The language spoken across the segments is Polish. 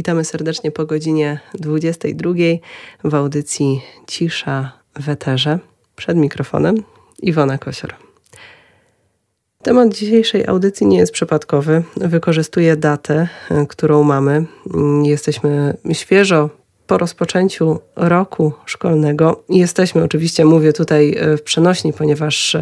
Witamy serdecznie po godzinie 22 w audycji Cisza w Eterze. Przed mikrofonem Iwona Kosior. Temat dzisiejszej audycji nie jest przypadkowy. Wykorzystuję datę, którą mamy. Jesteśmy świeżo po rozpoczęciu roku szkolnego. Jesteśmy, oczywiście mówię tutaj w przenośni, ponieważ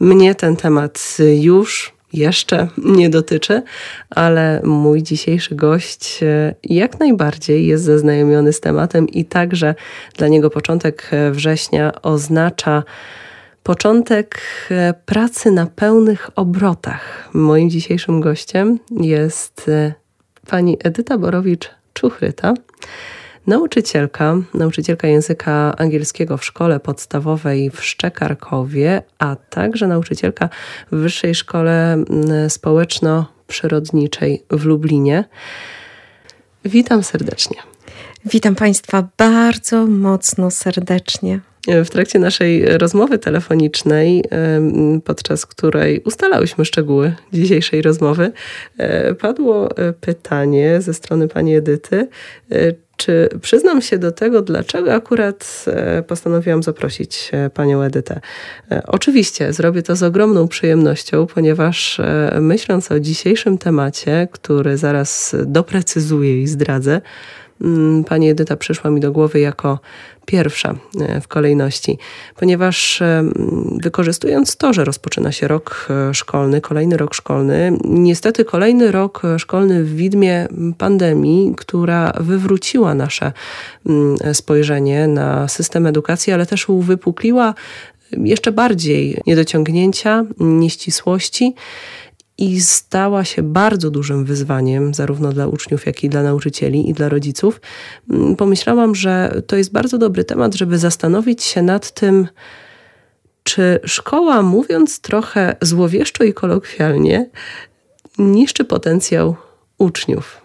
mnie ten temat już jeszcze nie dotyczy, ale mój dzisiejszy gość e, jak najbardziej jest zaznajomiony z tematem i także dla niego początek września oznacza początek e, pracy na pełnych obrotach. Moim dzisiejszym gościem jest e, pani Edyta Borowicz-Czuchryta nauczycielka, nauczycielka języka angielskiego w szkole podstawowej w Szczekarkowie, a także nauczycielka w Wyższej Szkole mm, Społeczno-Przyrodniczej w Lublinie. Witam serdecznie. Witam Państwa bardzo mocno serdecznie. W trakcie naszej rozmowy telefonicznej, podczas której ustalałyśmy szczegóły dzisiejszej rozmowy, e, padło e, pytanie ze strony pani Edyty, e, czy przyznam się do tego, dlaczego akurat e, postanowiłam zaprosić e, panią Edytę? E, oczywiście zrobię to z ogromną przyjemnością, ponieważ myśląc o dzisiejszym temacie, który zaraz doprecyzuję i zdradzę, pani Edyta przyszła mi do głowy jako pierwsza e, w kolejności, ponieważ e, wykorzystując to, że rozpoczyna się rok e, szkolny, kolejny rok szkolny, niestety kolejny rok szkolny w widmie pandemii, która wywróciła nasze mm, spojrzenie na system edukacji, ale też uwypukliła jeszcze bardziej niedociągnięcia, nieścisłości i stała się bardzo dużym wyzwaniem, zarówno dla uczniów, jak i dla nauczycieli i dla rodziców, mm, pomyślałam, że to jest bardzo dobry temat, żeby zastanowić się nad tym, czy szkoła, mówiąc trochę złowieszczo i kolokwialnie, niszczy potencjał uczniów.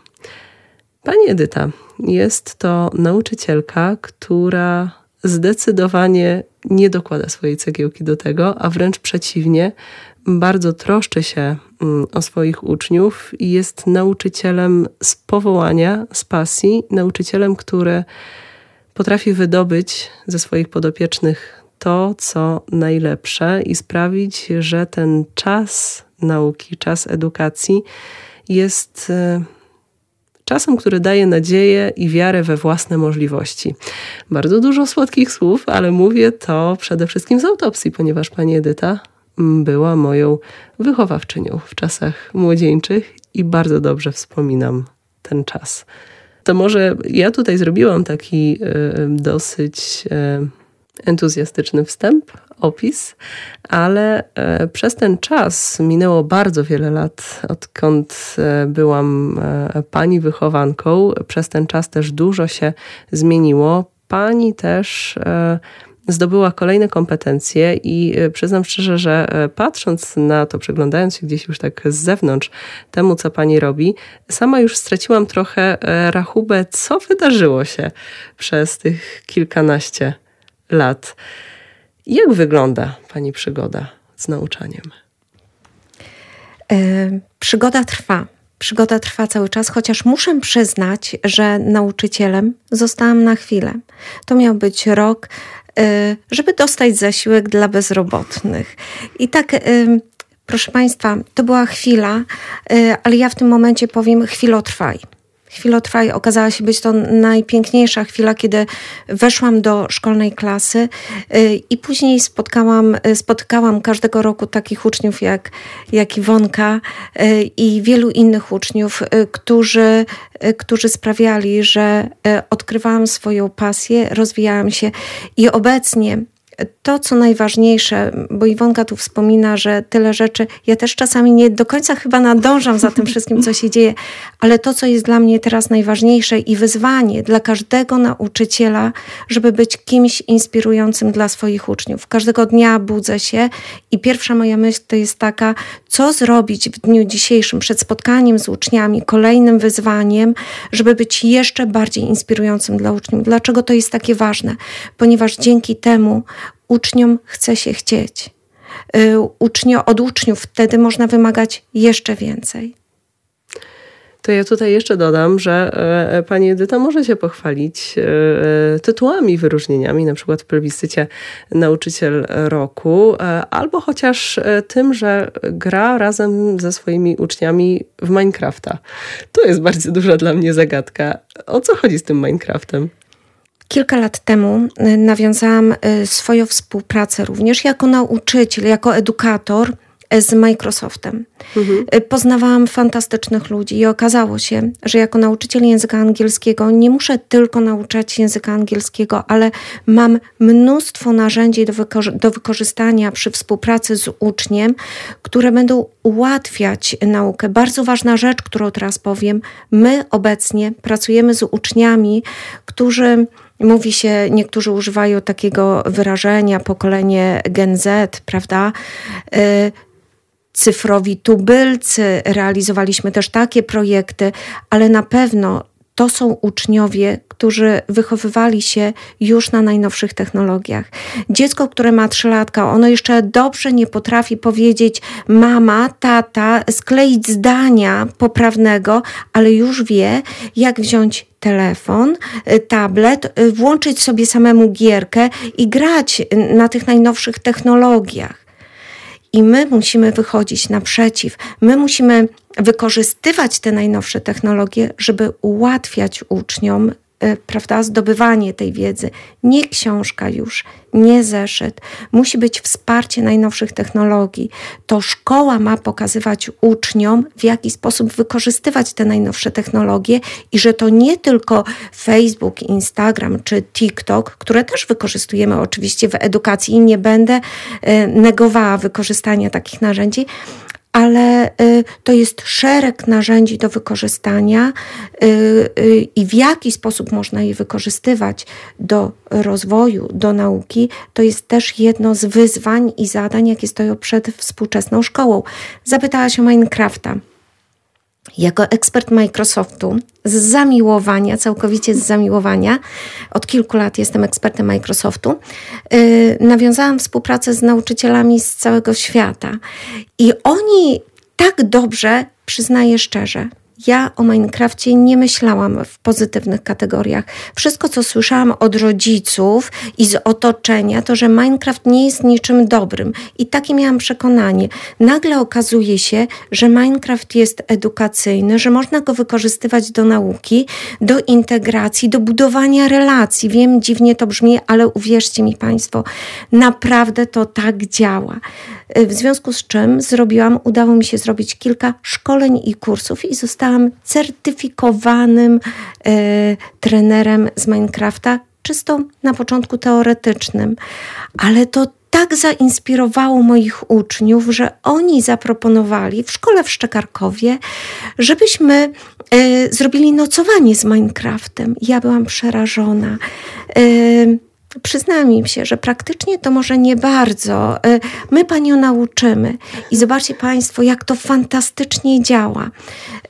Pani Edyta jest to nauczycielka, która zdecydowanie nie dokłada swojej cegiełki do tego, a wręcz przeciwnie, bardzo troszczy się o swoich uczniów i jest nauczycielem z powołania, z pasji, nauczycielem, który potrafi wydobyć ze swoich podopiecznych to, co najlepsze i sprawić, że ten czas nauki, czas edukacji jest y, czasem, który daje nadzieję i wiarę we własne możliwości. Bardzo dużo słodkich słów, ale mówię to przede wszystkim z autopsji, ponieważ pani Edyta była moją wychowawczynią w czasach młodzieńczych i bardzo dobrze wspominam ten czas. To może ja tutaj zrobiłam taki e, dosyć e, entuzjastyczny wstęp, opis, ale e, przez ten czas minęło bardzo wiele lat, odkąd byłam pani wychowanką. Przez ten czas też dużo się zmieniło. Pani też zdobyła kolejne kompetencje i e, przyznam szczerze, że e, patrząc na to, przeglądając się gdzieś już tak z zewnątrz temu, co pani robi, sama już straciłam trochę e, rachubę, co wydarzyło się przez tych kilkanaście lat. Jak wygląda pani przygoda z nauczaniem? Przygoda trwa. Przygoda trwa cały czas, chociaż muszę przyznać, że nauczycielem zostałam na chwilę. To miał być rok żeby dostać zasiłek dla bezrobotnych. I tak, y, proszę Państwa, to była chwila, y, ale ja w tym momencie powiem chwilotrwaj. Chwilotrwaj okazała się być to najpiękniejsza chwila, kiedy weszłam do szkolnej klasy i później spotkałam, spotkałam każdego roku takich uczniów jak, jak Iwonka i wielu innych uczniów, którzy Y, którzy sprawiali, że y, odkrywałam swoją pasję, rozwijałam się i obecnie to, co najważniejsze, bo Iwonka tu wspomina, że tyle rzeczy, ja też czasami nie do końca chyba nadążam za tym wszystkim, co się dzieje, ale to, co jest dla mnie teraz najważniejsze i wyzwanie dla każdego nauczyciela, żeby być kimś inspirującym dla swoich uczniów. Każdego dnia budzę się i pierwsza moja myśl to jest taka, co zrobić w dniu dzisiejszym przed spotkaniem z uczniami, kolejnym wyzwaniem, żeby być jeszcze bardziej inspirującym dla uczniów. Dlaczego to jest takie ważne? Ponieważ dzięki temu uczniom chce się chcieć. Y, ucznio, od uczniów wtedy można wymagać jeszcze więcej. To ja tutaj jeszcze dodam, że e, pani Edyta może się pochwalić e, tytułami, wyróżnieniami, na przykład w plebiscycie Nauczyciel Roku, e, albo chociaż tym, że gra razem ze swoimi uczniami w Minecrafta. To jest bardzo duża dla mnie zagadka. O co chodzi z tym Minecraftem? Kilka lat temu nawiązałam swoją współpracę również jako nauczyciel, jako edukator z Microsoftem. Mhm. Poznawałam fantastycznych ludzi i okazało się, że jako nauczyciel języka angielskiego nie muszę tylko nauczać języka angielskiego, ale mam mnóstwo narzędzi do, wykorzy do wykorzystania przy współpracy z uczniem, które będą ułatwiać naukę. Bardzo ważna rzecz, którą teraz powiem, my obecnie pracujemy z uczniami, którzy Mówi się, niektórzy używają takiego wyrażenia pokolenie Gen Z, prawda? Y, cyfrowi tubylcy, realizowaliśmy też takie projekty, ale na pewno to są uczniowie, którzy wychowywali się już na najnowszych technologiach. Dziecko, które ma trzylatka, ono jeszcze dobrze nie potrafi powiedzieć mama, tata, skleić zdania poprawnego, ale już wie, jak wziąć telefon, tablet, włączyć sobie samemu gierkę i grać na tych najnowszych technologiach. I my musimy wychodzić naprzeciw. My musimy wykorzystywać te najnowsze technologie, żeby ułatwiać uczniom prawda, zdobywanie tej wiedzy. Nie książka już, nie zeszyt. Musi być wsparcie najnowszych technologii. To szkoła ma pokazywać uczniom, w jaki sposób wykorzystywać te najnowsze technologie i że to nie tylko Facebook, Instagram czy TikTok, które też wykorzystujemy oczywiście w edukacji i nie będę e, negowała wykorzystania takich narzędzi, ale y, to jest szereg narzędzi do wykorzystania y, y, i w jaki sposób można je wykorzystywać do rozwoju, do nauki, to jest też jedno z wyzwań i zadań, jakie stoją przed współczesną szkołą. Zapytała się Minecrafta. Jako ekspert Microsoftu z zamiłowania, całkowicie z zamiłowania, od kilku lat jestem ekspertem Microsoftu, yy, nawiązałam współpracę z nauczycielami z całego świata. I oni tak dobrze, przyznaję szczerze, ja o Minecrafcie nie myślałam w pozytywnych kategoriach. Wszystko, co słyszałam od rodziców i z otoczenia, to że Minecraft nie jest niczym dobrym. I takie miałam przekonanie. Nagle okazuje się, że Minecraft jest edukacyjny, że można go wykorzystywać do nauki, do integracji, do budowania relacji. Wiem, dziwnie to brzmi, ale uwierzcie mi Państwo, naprawdę to tak działa. W związku z czym zrobiłam, udało mi się zrobić kilka szkoleń i kursów i zostałam certyfikowanym e, trenerem z Minecrafta, czysto na początku teoretycznym. Ale to tak zainspirowało moich uczniów, że oni zaproponowali w szkole w Szczekarkowie, żebyśmy e, zrobili nocowanie z Minecraftem. Ja byłam przerażona. E, Przyznam im się, że praktycznie to może nie bardzo. Y, my panią nauczymy. I zobaczcie Państwo, jak to fantastycznie działa.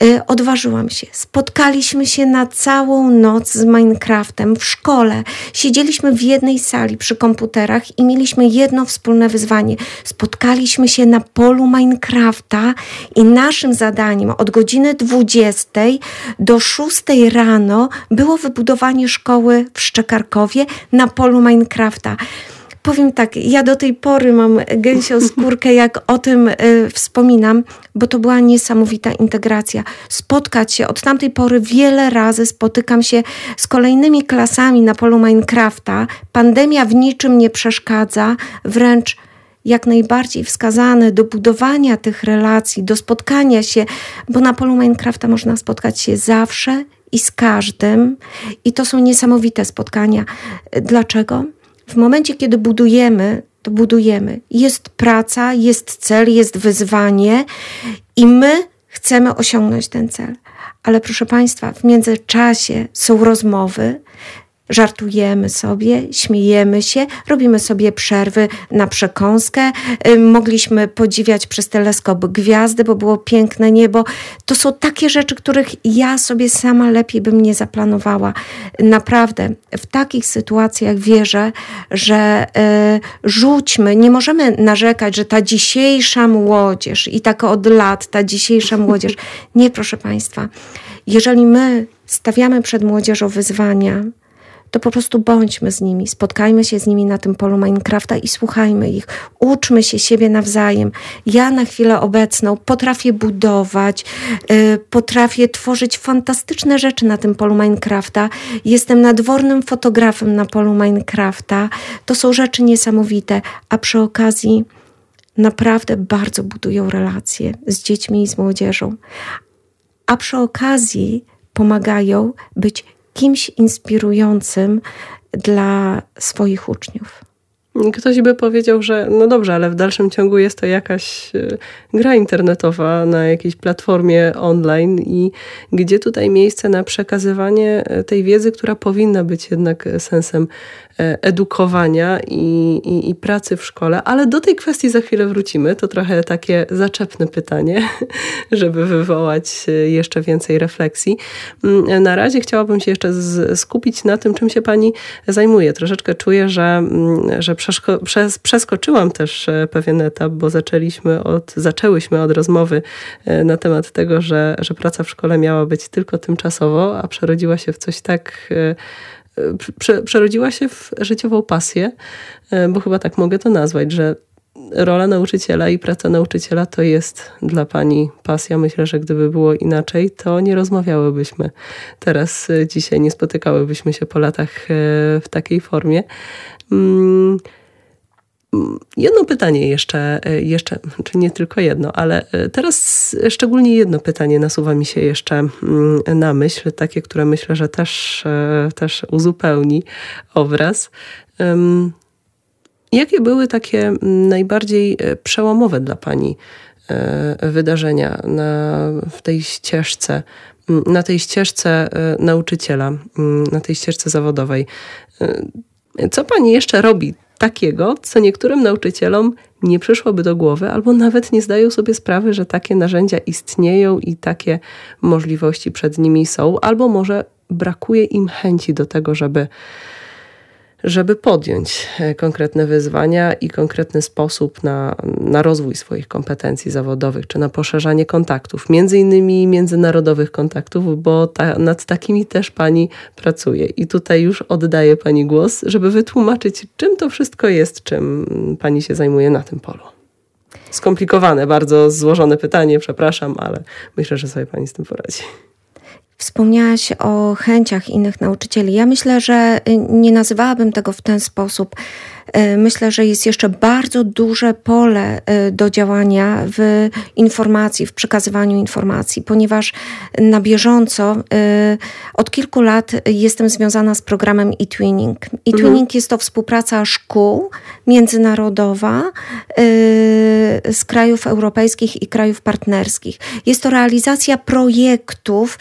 Y, odważyłam się. Spotkaliśmy się na całą noc z Minecraftem w szkole. Siedzieliśmy w jednej sali przy komputerach i mieliśmy jedno wspólne wyzwanie. Spotkaliśmy się na polu Minecrafta i naszym zadaniem od godziny 20 do 6 rano było wybudowanie szkoły w Szczekarkowie na polu Minecrafta. Powiem tak, ja do tej pory mam gęsią skórkę, jak o tym y, wspominam, bo to była niesamowita integracja. Spotkać się, od tamtej pory wiele razy spotykam się z kolejnymi klasami na polu Minecrafta. Pandemia w niczym nie przeszkadza, wręcz jak najbardziej wskazane do budowania tych relacji, do spotkania się, bo na polu Minecrafta można spotkać się zawsze i z każdym, i to są niesamowite spotkania. Dlaczego? W momencie, kiedy budujemy, to budujemy. Jest praca, jest cel, jest wyzwanie i my chcemy osiągnąć ten cel. Ale proszę Państwa, w międzyczasie są rozmowy, żartujemy sobie, śmiejemy się, robimy sobie przerwy na przekąskę. Y, mogliśmy podziwiać przez teleskop gwiazdy, bo było piękne niebo. To są takie rzeczy, których ja sobie sama lepiej bym nie zaplanowała. Naprawdę, w takich sytuacjach wierzę, że y, rzućmy, nie możemy narzekać, że ta dzisiejsza młodzież i tak od lat, ta dzisiejsza młodzież. Nie, proszę Państwa. Jeżeli my stawiamy przed młodzieżą wyzwania, to po prostu bądźmy z nimi, spotkajmy się z nimi na tym polu Minecrafta i słuchajmy ich, uczmy się siebie nawzajem. Ja na chwilę obecną potrafię budować, yy, potrafię tworzyć fantastyczne rzeczy na tym polu Minecrafta. Jestem nadwornym fotografem na polu Minecrafta. To są rzeczy niesamowite, a przy okazji naprawdę bardzo budują relacje z dziećmi i z młodzieżą. A przy okazji pomagają być kimś inspirującym dla swoich uczniów. Ktoś by powiedział, że no dobrze, ale w dalszym ciągu jest to jakaś e, gra internetowa na jakiejś platformie online i gdzie tutaj miejsce na przekazywanie e, tej wiedzy, która powinna być jednak sensem E, edukowania i, i, i, pracy w szkole, ale do tej kwestii za chwilę wrócimy. To trochę takie zaczepne pytanie, żeby wywołać e, jeszcze więcej refleksji. Mm, na razie chciałabym się jeszcze skupić na tym, czym się Pani zajmuje. Troszeczkę czuję, że, mm, że przez, przeskoczyłam też e, pewien etap, bo zaczęliśmy od, zaczęłyśmy od rozmowy na temat tego, że, że praca w szkole miała być tylko tymczasowo, a przerodziła się w coś tak prze, przerodziła się w życiową pasję, e, bo chyba tak mogę to nazwać, że rola nauczyciela i praca nauczyciela to jest dla pani pasja. Myślę, że gdyby było inaczej, to nie rozmawiałybyśmy teraz, e, dzisiaj, nie spotykałybyśmy się po latach e, w takiej formie. Jedno pytanie jeszcze, e, jeszcze, czy nie tylko jedno, ale e, teraz szczególnie jedno pytanie nasuwa mi się jeszcze mm, na myśl, takie, które myślę, że też, e, też uzupełni obraz. Jakie były takie najbardziej przełomowe dla Pani wydarzenia na, w tej ścieżce, na tej ścieżce nauczyciela, na tej ścieżce zawodowej? Co Pani jeszcze robi takiego, co niektórym nauczycielom nie przyszłoby do głowy, albo nawet nie zdają sobie sprawy, że takie narzędzia istnieją i takie możliwości przed nimi są, albo może brakuje im chęci do tego, żeby żeby podjąć e, konkretne wyzwania i konkretny sposób na, na rozwój swoich kompetencji zawodowych, czy na poszerzanie kontaktów, między innymi międzynarodowych kontaktów, bo ta, nad takimi też Pani pracuje. I tutaj już oddaję Pani głos, żeby wytłumaczyć, czym to wszystko jest, czym Pani się zajmuje na tym polu. Skomplikowane, bardzo złożone pytanie, przepraszam, ale myślę, że sobie Pani z tym poradzi. Wspomniałaś o chęciach innych nauczycieli. Ja myślę, że y, nie nazywałabym tego w ten sposób. Y, myślę, że jest jeszcze bardzo duże pole y, do działania w informacji, w przekazywaniu informacji, ponieważ na bieżąco od kilku lat jestem związana z programem e-twinning. E-twinning mhm. jest to współpraca szkół międzynarodowa z krajów europejskich i krajów partnerskich. Jest to realizacja projektów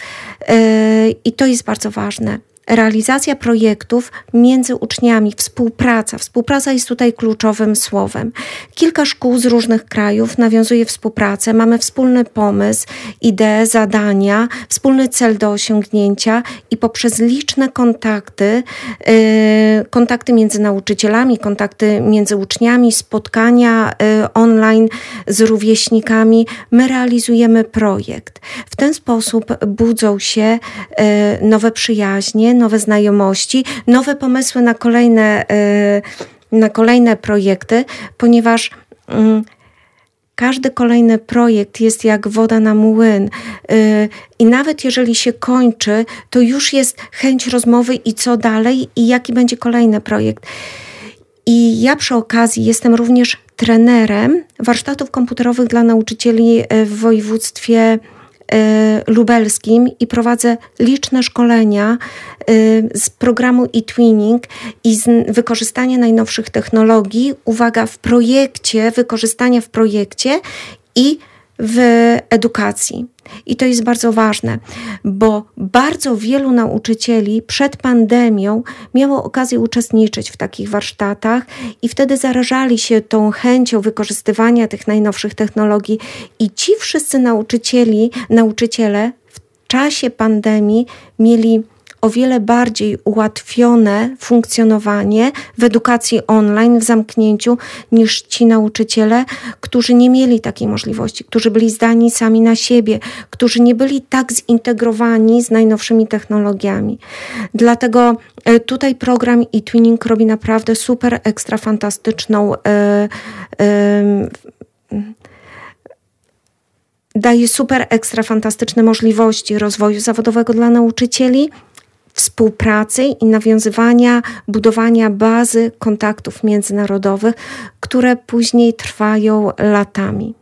i to jest bardzo ważne realizacja projektów między uczniami, współpraca. Współpraca jest tutaj kluczowym słowem. Kilka szkół z różnych krajów nawiązuje współpracę, mamy wspólny pomysł, ideę, zadania, wspólny cel do osiągnięcia i poprzez liczne kontakty, yy, kontakty między nauczycielami, kontakty między uczniami, spotkania yy, online z rówieśnikami, my realizujemy projekt. W ten sposób budzą się yy, nowe przyjaźnie, nowe znajomości, nowe pomysły na kolejne, y, na kolejne projekty, ponieważ mm, każdy kolejny projekt jest jak woda na młyn. Y, I nawet jeżeli się kończy, to już jest chęć rozmowy i co dalej, i jaki będzie kolejny projekt. I ja przy okazji jestem również trenerem warsztatów komputerowych dla nauczycieli y, w województwie lubelskim i prowadzę liczne szkolenia y, z programu e-twinning i z wykorzystania najnowszych technologii. Uwaga, w projekcie, wykorzystanie w projekcie i w edukacji. I to jest bardzo ważne, bo bardzo wielu nauczycieli przed pandemią miało okazję uczestniczyć w takich warsztatach i wtedy zarażali się tą chęcią wykorzystywania tych najnowszych technologii i ci wszyscy nauczycieli, nauczyciele w czasie pandemii mieli o wiele bardziej ułatwione funkcjonowanie w edukacji online, w zamknięciu, niż ci nauczyciele, którzy nie mieli takiej możliwości, którzy byli zdani sami na siebie, którzy nie byli tak zintegrowani z najnowszymi technologiami. Dlatego e, tutaj program e-twinning robi naprawdę super, ekstra fantastyczną. Yy, yy, daje super ekstra fantastyczne możliwości rozwoju zawodowego dla nauczycieli, współpracy i nawiązywania, budowania bazy kontaktów międzynarodowych, które później trwają latami.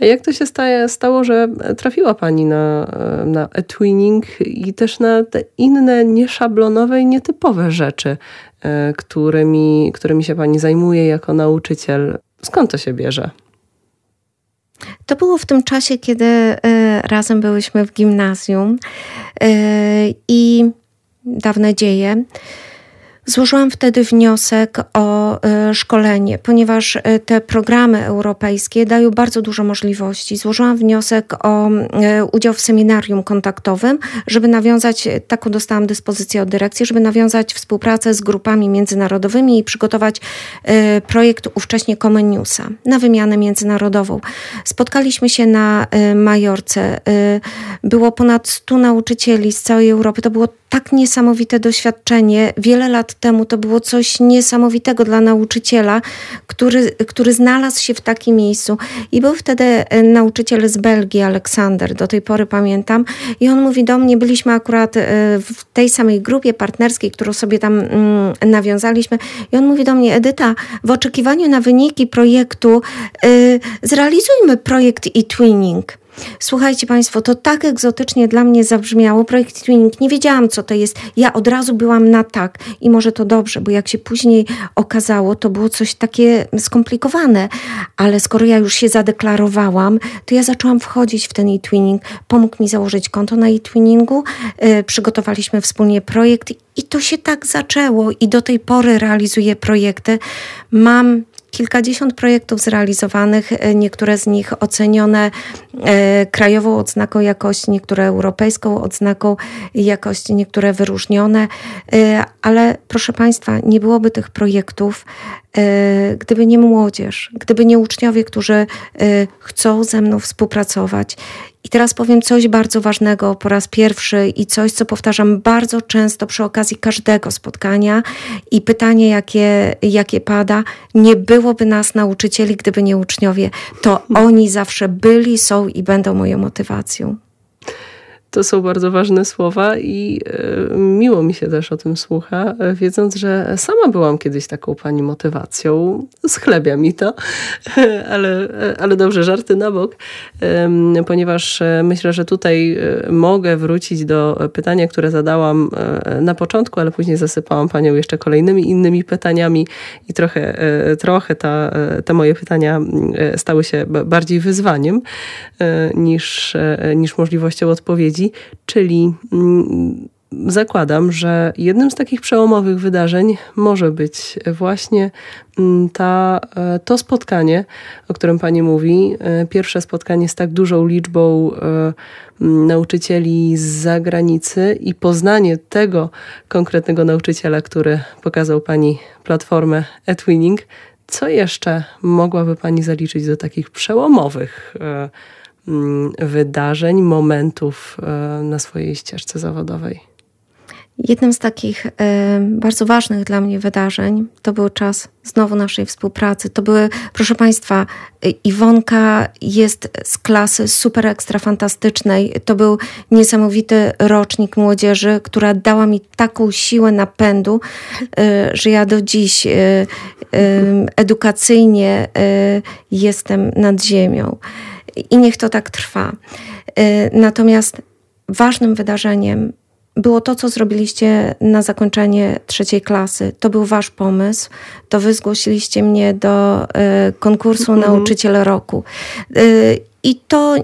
A jak to się staje, stało, że trafiła Pani na, na e-twinning i też na te inne nieszablonowe i nietypowe rzeczy, e, którymi, którymi się Pani zajmuje jako nauczyciel? Skąd to się bierze? To było w tym czasie, kiedy e, razem byłyśmy w gimnazjum e, i dawne dzieje. Złożyłam wtedy wniosek o e, szkolenie, ponieważ e, te programy europejskie dają bardzo dużo możliwości. Złożyłam wniosek o e, udział w seminarium kontaktowym, żeby nawiązać, taką dostałam dyspozycję od dyrekcji, żeby nawiązać współpracę z grupami międzynarodowymi i przygotować projekt ówcześnie Comeniusa na wymianę międzynarodową. Spotkaliśmy się na Majorce. Było ponad 100 nauczycieli z całej Europy. To było tak niesamowite doświadczenie. Wiele lat temu to było coś niesamowitego dla nauczyciela, który, który znalazł się w takim miejscu. I był wtedy e, nauczyciel z Belgii, Aleksander, do tej pory pamiętam. I on mówi do mnie, byliśmy akurat e, w tej samej grupie partnerskiej, którą sobie tam mm, nawiązaliśmy. I on mówi do mnie, Edyta, w oczekiwaniu na wyniki projektu y, zrealizujmy projekt e-twinning. Słuchajcie Państwo, to tak egzotycznie dla mnie zabrzmiało. Projekt Twinning, nie wiedziałam co to jest. Ja od razu byłam na tak i może to dobrze, bo jak się później okazało, to było coś takie skomplikowane. Ale skoro ja już się zadeklarowałam, to ja zaczęłam wchodzić w ten e-twinning. Pomógł mi założyć konto na e-twinningu. Yy, przygotowaliśmy wspólnie projekt i to się tak zaczęło i do tej pory realizuję projekty. Mam kilkadziesiąt projektów zrealizowanych, e, niektóre z nich ocenione e, krajową odznaką jakości, niektóre europejską odznaką jakości, niektóre wyróżnione, e, ale proszę Państwa, nie byłoby tych projektów, gdyby nie młodzież, gdyby nie uczniowie, którzy chcą ze mną współpracować i teraz powiem coś bardzo ważnego po raz pierwszy i coś, co powtarzam bardzo często przy okazji każdego spotkania i pytanie, jakie, jakie pada, nie byłoby nas nauczycieli, gdyby nie uczniowie. To oni zawsze byli, są i będą moją motywacją. To są bardzo ważne słowa i e, miło mi się też o tym słucha, e, wiedząc, że sama byłam kiedyś taką pani motywacją. Schlebia mi to, ale, e, ale dobrze, żarty na bok, ponieważ myślę, że tutaj mogę wrócić do pytania, które zadałam na początku, ale później zasypałam panią jeszcze kolejnymi innymi pytaniami i trochę, trochę ta, te moje pytania stały się bardziej wyzwaniem niż, niż możliwością odpowiedzi czyli mm, zakładam, że jednym z takich przełomowych wydarzeń może być właśnie mm, ta, e, to spotkanie, o którym Pani mówi. E, pierwsze spotkanie z tak dużą liczbą e, nauczycieli z zagranicy i poznanie tego konkretnego nauczyciela, który pokazał Pani platformę eTwinning. Co jeszcze mogłaby Pani zaliczyć do takich przełomowych Mm, wydarzeń, momentów e, na swojej ścieżce zawodowej? Jednym z takich y, bardzo ważnych dla mnie wydarzeń to był czas znowu naszej współpracy. To były, proszę Państwa, Iwonka jest z klasy super ekstra fantastycznej. To był niesamowity rocznik młodzieży, która dała mi taką siłę napędu, y, że ja do dziś y, edukacyjnie jestem nad ziemią i niech to tak trwa. Y, natomiast ważnym wydarzeniem było to, co zrobiliście na zakończenie trzeciej klasy. To był wasz pomysł. To wy zgłosiliście mnie do y, konkursu mhm. Nauczyciel Roku. Y, I to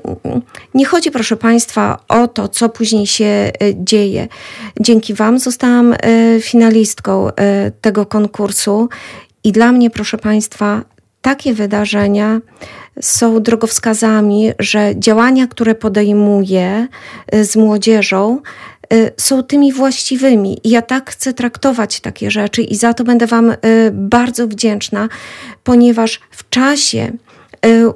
nie chodzi, proszę Państwa, o to, co później się dzieje. Dzięki Wam zostałam finalistką tego konkursu. I dla mnie, proszę Państwa, takie wydarzenia są drogowskazami, że działania, które podejmuję y, z młodzieżą, y, są tymi właściwymi. I ja tak chcę traktować takie rzeczy i za to będę Wam y, bardzo wdzięczna, ponieważ w czasie,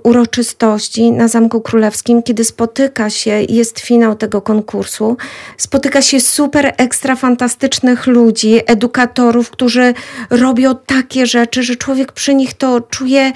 uroczystości na Zamku Królewskim, kiedy spotyka się, jest finał tego konkursu, spotyka się super ekstra fantastycznych ludzi, edukatorów, którzy robią takie rzeczy, że człowiek przy nich to czuje,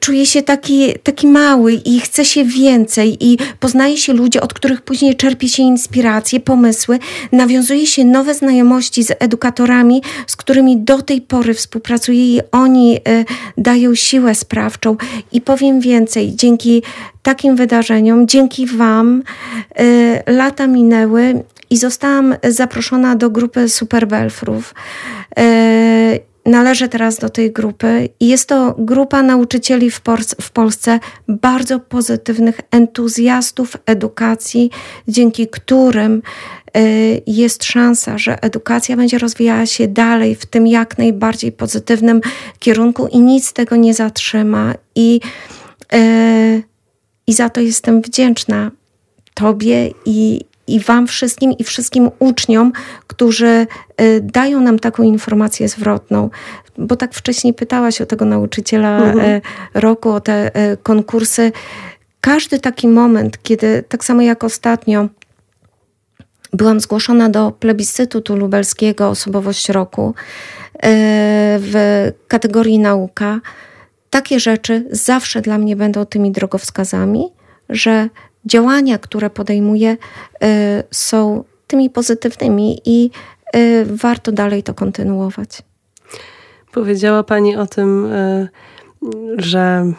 czuje się taki, taki mały i chce się więcej i poznaje się ludzi, od których później czerpie się inspiracje, pomysły, nawiązuje się nowe znajomości z edukatorami, z którymi do tej pory współpracuje i oni y, dają siłę sprawczą. I powiem powiem więcej, dzięki takim wydarzeniom, dzięki Wam y, lata minęły i zostałam zaproszona do grupy Superbelfrów. Y, należę teraz do tej grupy i jest to grupa nauczycieli w, w Polsce bardzo pozytywnych entuzjastów edukacji, dzięki którym y, jest szansa, że edukacja będzie rozwijała się dalej w tym jak najbardziej pozytywnym kierunku i nic tego nie zatrzyma. I, yy, i za to jestem wdzięczna Tobie i, i Wam wszystkim i wszystkim uczniom, którzy y, dają nam taką informację zwrotną. Bo tak wcześniej pytałaś o tego nauczyciela mhm. roku, o te y, konkursy. Każdy taki moment, kiedy tak samo jak ostatnio byłam zgłoszona do plebiscytu lubelskiego Osobowość Roku w kategorii nauka, takie rzeczy zawsze dla mnie będą tymi drogowskazami, że działania, które podejmuję, y, są tymi pozytywnymi i y, warto dalej to kontynuować. Powiedziała Pani o tym, y, że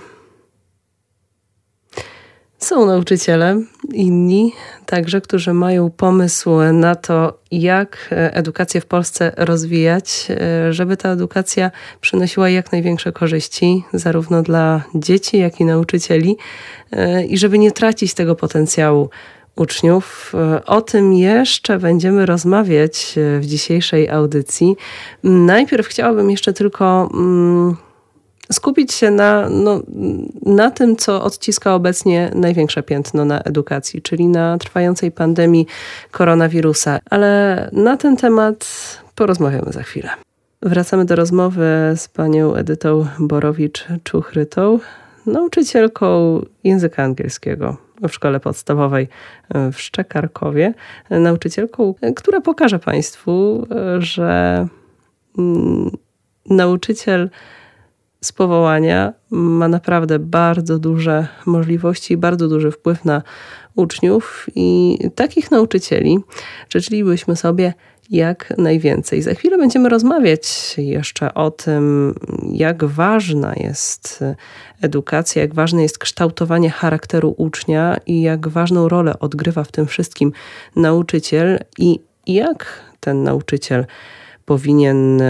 są nauczyciele, inni także, którzy mają pomysł na to, jak edukację w Polsce rozwijać, żeby ta edukacja przynosiła jak największe korzyści, zarówno dla dzieci, jak i nauczycieli, i żeby nie tracić tego potencjału uczniów. O tym jeszcze będziemy rozmawiać w dzisiejszej audycji. Najpierw chciałabym jeszcze tylko. Mm, skupić się na, no, na tym, co odciska obecnie największe piętno na edukacji, czyli na trwającej pandemii koronawirusa. Ale na ten temat porozmawiamy za chwilę. Wracamy do rozmowy z panią Edytą Borowicz-Czuchrytą, nauczycielką języka angielskiego w szkole podstawowej w Szczekarkowie, nauczycielką, która pokaże Państwu, że mm, nauczyciel z powołania ma naprawdę bardzo duże możliwości i bardzo duży wpływ na uczniów i takich nauczycieli życzylibyśmy sobie jak najwięcej. Za chwilę będziemy rozmawiać jeszcze o tym, jak ważna jest edukacja, jak ważne jest kształtowanie charakteru ucznia i jak ważną rolę odgrywa w tym wszystkim nauczyciel i jak ten nauczyciel powinien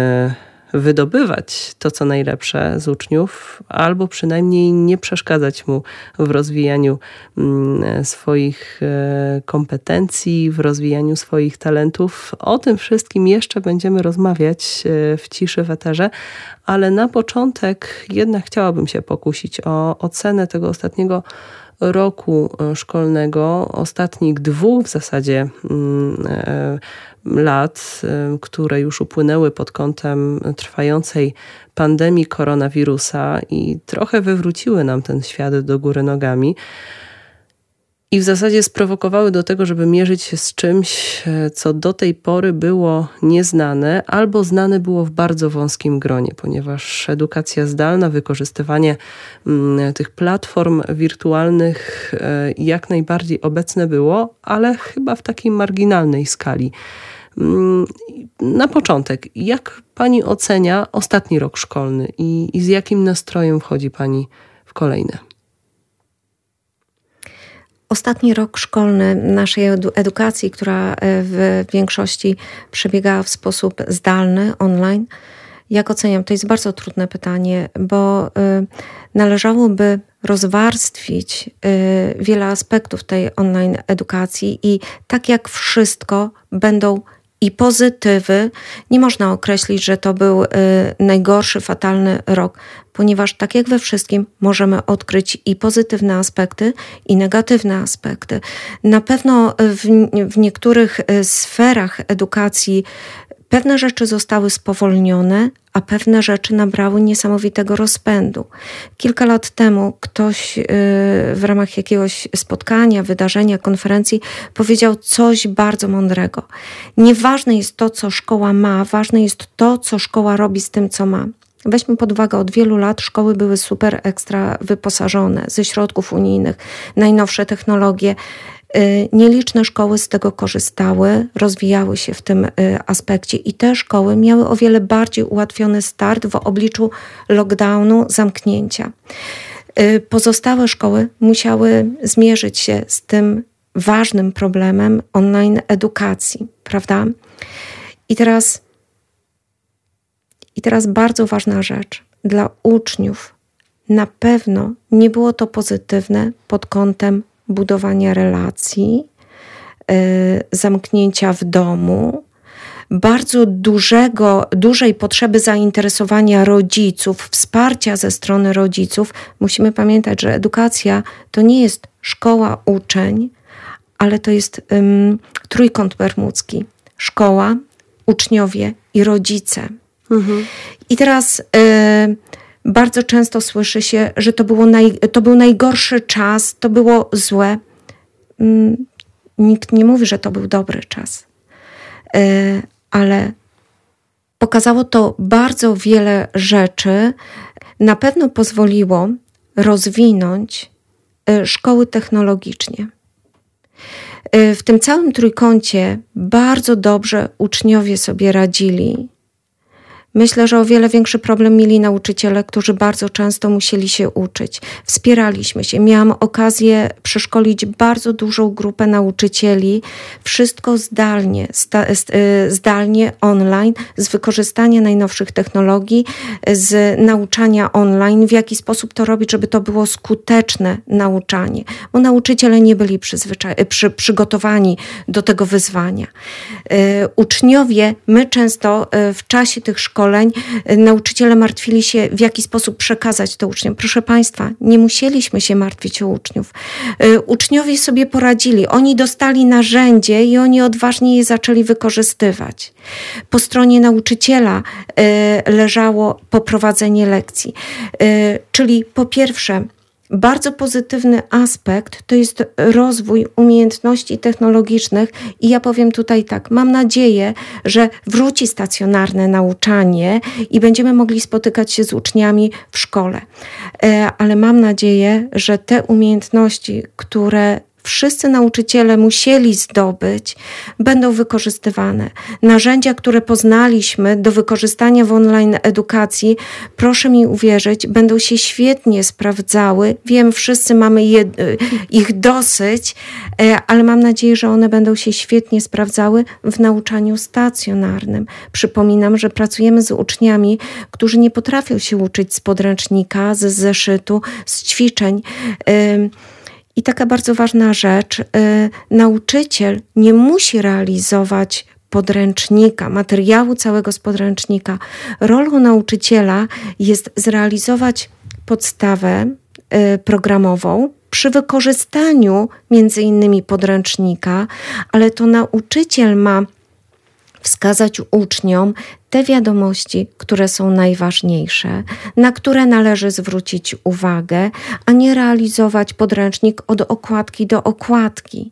wydobywać to, co najlepsze z uczniów, albo przynajmniej nie przeszkadzać mu w rozwijaniu mm, swoich e, kompetencji, w rozwijaniu swoich talentów. O tym wszystkim jeszcze będziemy rozmawiać e, w ciszy w eterze, ale na początek jednak chciałabym się pokusić o ocenę tego ostatniego roku e, szkolnego, ostatnich dwóch w zasadzie mm, e, lat, e, które już upłynęły pod kątem trwającej pandemii koronawirusa i trochę wywróciły nam ten świat do góry nogami i w zasadzie sprowokowały do tego, żeby mierzyć się z czymś, e, co do tej pory było nieznane albo znane było w bardzo wąskim gronie, ponieważ edukacja zdalna, wykorzystywanie mm, tych platform wirtualnych e, jak najbardziej obecne było, ale chyba w takiej marginalnej skali. Mm, na początek, jak pani ocenia ostatni rok szkolny i, i z jakim nastrojem wchodzi pani w kolejne? Ostatni rok szkolny naszej edukacji, która w większości przebiegała w sposób zdalny, online, jak oceniam? To jest bardzo trudne pytanie, bo należałoby rozwarstwić wiele aspektów tej online edukacji i tak jak wszystko będą i pozytywy. Nie można określić, że to był y, najgorszy, fatalny rok, ponieważ tak jak we wszystkim możemy odkryć i pozytywne aspekty, i negatywne aspekty. Na pewno w, w niektórych y, sferach edukacji Pewne rzeczy zostały spowolnione, a pewne rzeczy nabrały niesamowitego rozpędu. Kilka lat temu ktoś y, w ramach jakiegoś spotkania, wydarzenia, konferencji powiedział coś bardzo mądrego. Nieważne jest to, co szkoła ma, ważne jest to, co szkoła robi z tym, co ma. Weźmy pod uwagę, od wielu lat szkoły były super ekstra wyposażone ze środków unijnych, najnowsze technologie. Y, nieliczne szkoły z tego korzystały, rozwijały się w tym y, aspekcie i te szkoły miały o wiele bardziej ułatwiony start w obliczu lockdownu, zamknięcia. Y, pozostałe szkoły musiały zmierzyć się z tym ważnym problemem online edukacji, prawda? I teraz, i teraz bardzo ważna rzecz. Dla uczniów na pewno nie było to pozytywne pod kątem budowania relacji, y, zamknięcia w domu, bardzo dużego, dużej potrzeby zainteresowania rodziców, wsparcia ze strony rodziców. Musimy pamiętać, że edukacja to nie jest szkoła uczeń, ale to jest um, trójkąt bermudzki. Szkoła, uczniowie i rodzice. Mhm. I teraz y, bardzo często słyszy się, że to, było naj, to był najgorszy czas, to było złe. Mm, nikt nie mówi, że to był dobry czas, e, ale pokazało to bardzo wiele rzeczy. Na pewno pozwoliło rozwinąć e, szkoły technologicznie. E, w tym całym trójkącie bardzo dobrze uczniowie sobie radzili Myślę, że o wiele większy problem mieli nauczyciele, którzy bardzo często musieli się uczyć. Wspieraliśmy się. Miałam okazję przeszkolić bardzo dużą grupę nauczycieli, wszystko zdalnie, y, zdalnie online, z wykorzystania najnowszych technologii, z nauczania online, w jaki sposób to robić, żeby to było skuteczne nauczanie, bo nauczyciele nie byli przy, przygotowani do tego wyzwania. Y, uczniowie, my często y, w czasie tych szkół, szkoleń y, nauczyciele martwili się, w jaki sposób przekazać to uczniom. Proszę Państwa, nie musieliśmy się martwić o uczniów. Y, uczniowie sobie poradzili. Oni dostali narzędzie i oni odważnie je zaczęli wykorzystywać. Po stronie nauczyciela y, leżało poprowadzenie lekcji. Czyli po pierwsze, bardzo pozytywny aspekt to jest rozwój umiejętności technologicznych i ja powiem tutaj tak, mam nadzieję, że wróci stacjonarne nauczanie i będziemy mogli spotykać się z uczniami w szkole. E, ale mam nadzieję, że te umiejętności, które wszyscy nauczyciele musieli zdobyć, będą wykorzystywane. Narzędzia, które poznaliśmy do wykorzystania w online edukacji, proszę mi uwierzyć, będą się świetnie sprawdzały. Wiem, wszyscy mamy je, ich dosyć, e, ale mam nadzieję, że one będą się świetnie sprawdzały w nauczaniu stacjonarnym. Przypominam, że pracujemy z uczniami, którzy nie potrafią się uczyć z podręcznika, z zeszytu, z ćwiczeń. I taka bardzo ważna rzecz, y, nauczyciel nie musi realizować podręcznika, materiału całego z podręcznika. Rolą nauczyciela jest zrealizować podstawę y, programową przy wykorzystaniu między innymi podręcznika, ale to nauczyciel ma wskazać uczniom te wiadomości, które są najważniejsze, na które należy zwrócić uwagę, a nie realizować podręcznik od okładki do okładki.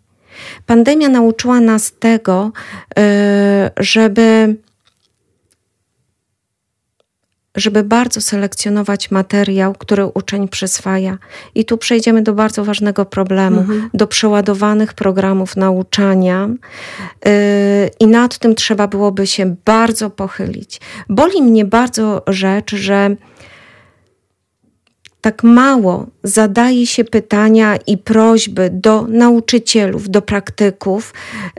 Pandemia nauczyła nas tego, y, żeby żeby bardzo selekcjonować materiał, który uczeń przyswaja. I tu przejdziemy do bardzo ważnego problemu, mhm. do przeładowanych programów nauczania. Yy, I nad tym trzeba byłoby się bardzo pochylić. Boli mnie bardzo rzecz, że tak mało zadaje się pytania i prośby do nauczycielów, do praktyków,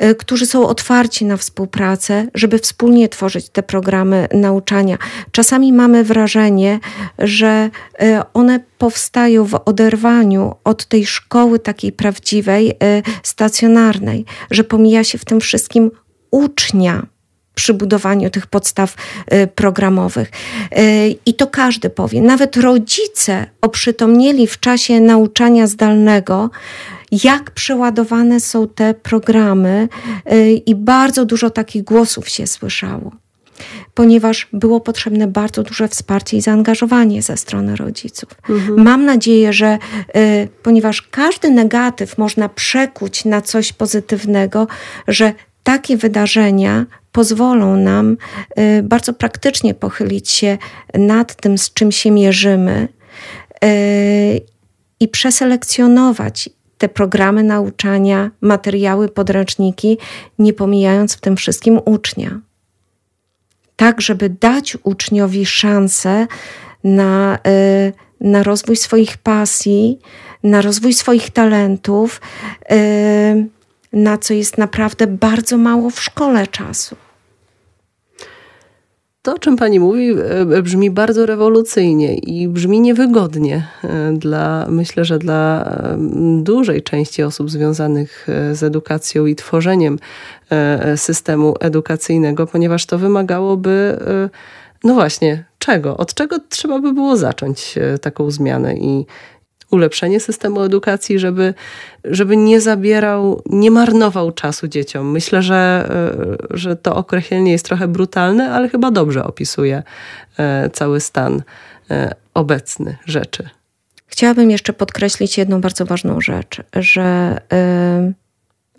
y, którzy są otwarci na współpracę, żeby wspólnie tworzyć te programy nauczania. Czasami mamy wrażenie, że y, one powstają w oderwaniu od tej szkoły takiej prawdziwej, y, stacjonarnej, że pomija się w tym wszystkim ucznia przy budowaniu tych podstaw y, programowych. Y, I to każdy powie. Nawet rodzice oprzytomnieli w czasie nauczania zdalnego, jak przeładowane są te programy, y, i bardzo dużo takich głosów się słyszało. Ponieważ było potrzebne bardzo duże wsparcie i zaangażowanie ze strony rodziców. Mhm. Mam nadzieję, że ponieważ każdy negatyw można przekuć na coś pozytywnego, że takie wydarzenia pozwolą nam y, bardzo praktycznie pochylić się nad tym, z czym się mierzymy y, i przeselekcjonować te programy nauczania, materiały, podręczniki, nie pomijając w tym wszystkim ucznia. Tak, żeby dać uczniowi szansę na, y, na rozwój swoich pasji, na rozwój swoich talentów na co jest naprawdę bardzo mało w szkole czasu. To, o czym pani mówi, e, brzmi bardzo rewolucyjnie i brzmi niewygodnie e, dla, myślę, że dla e, dużej części osób związanych z edukacją i tworzeniem systemu edukacyjnego, ponieważ to wymagałoby, no właśnie, czego? Od czego trzeba by było zacząć taką zmianę i ulepszenie systemu edukacji, żeby, żeby nie zabierał, nie marnował czasu dzieciom. Myślę, że, e, że to określenie jest trochę brutalne, ale chyba dobrze opisuje e, cały stan e, obecny rzeczy. Chciałabym jeszcze podkreślić jedną bardzo ważną rzecz, że yy,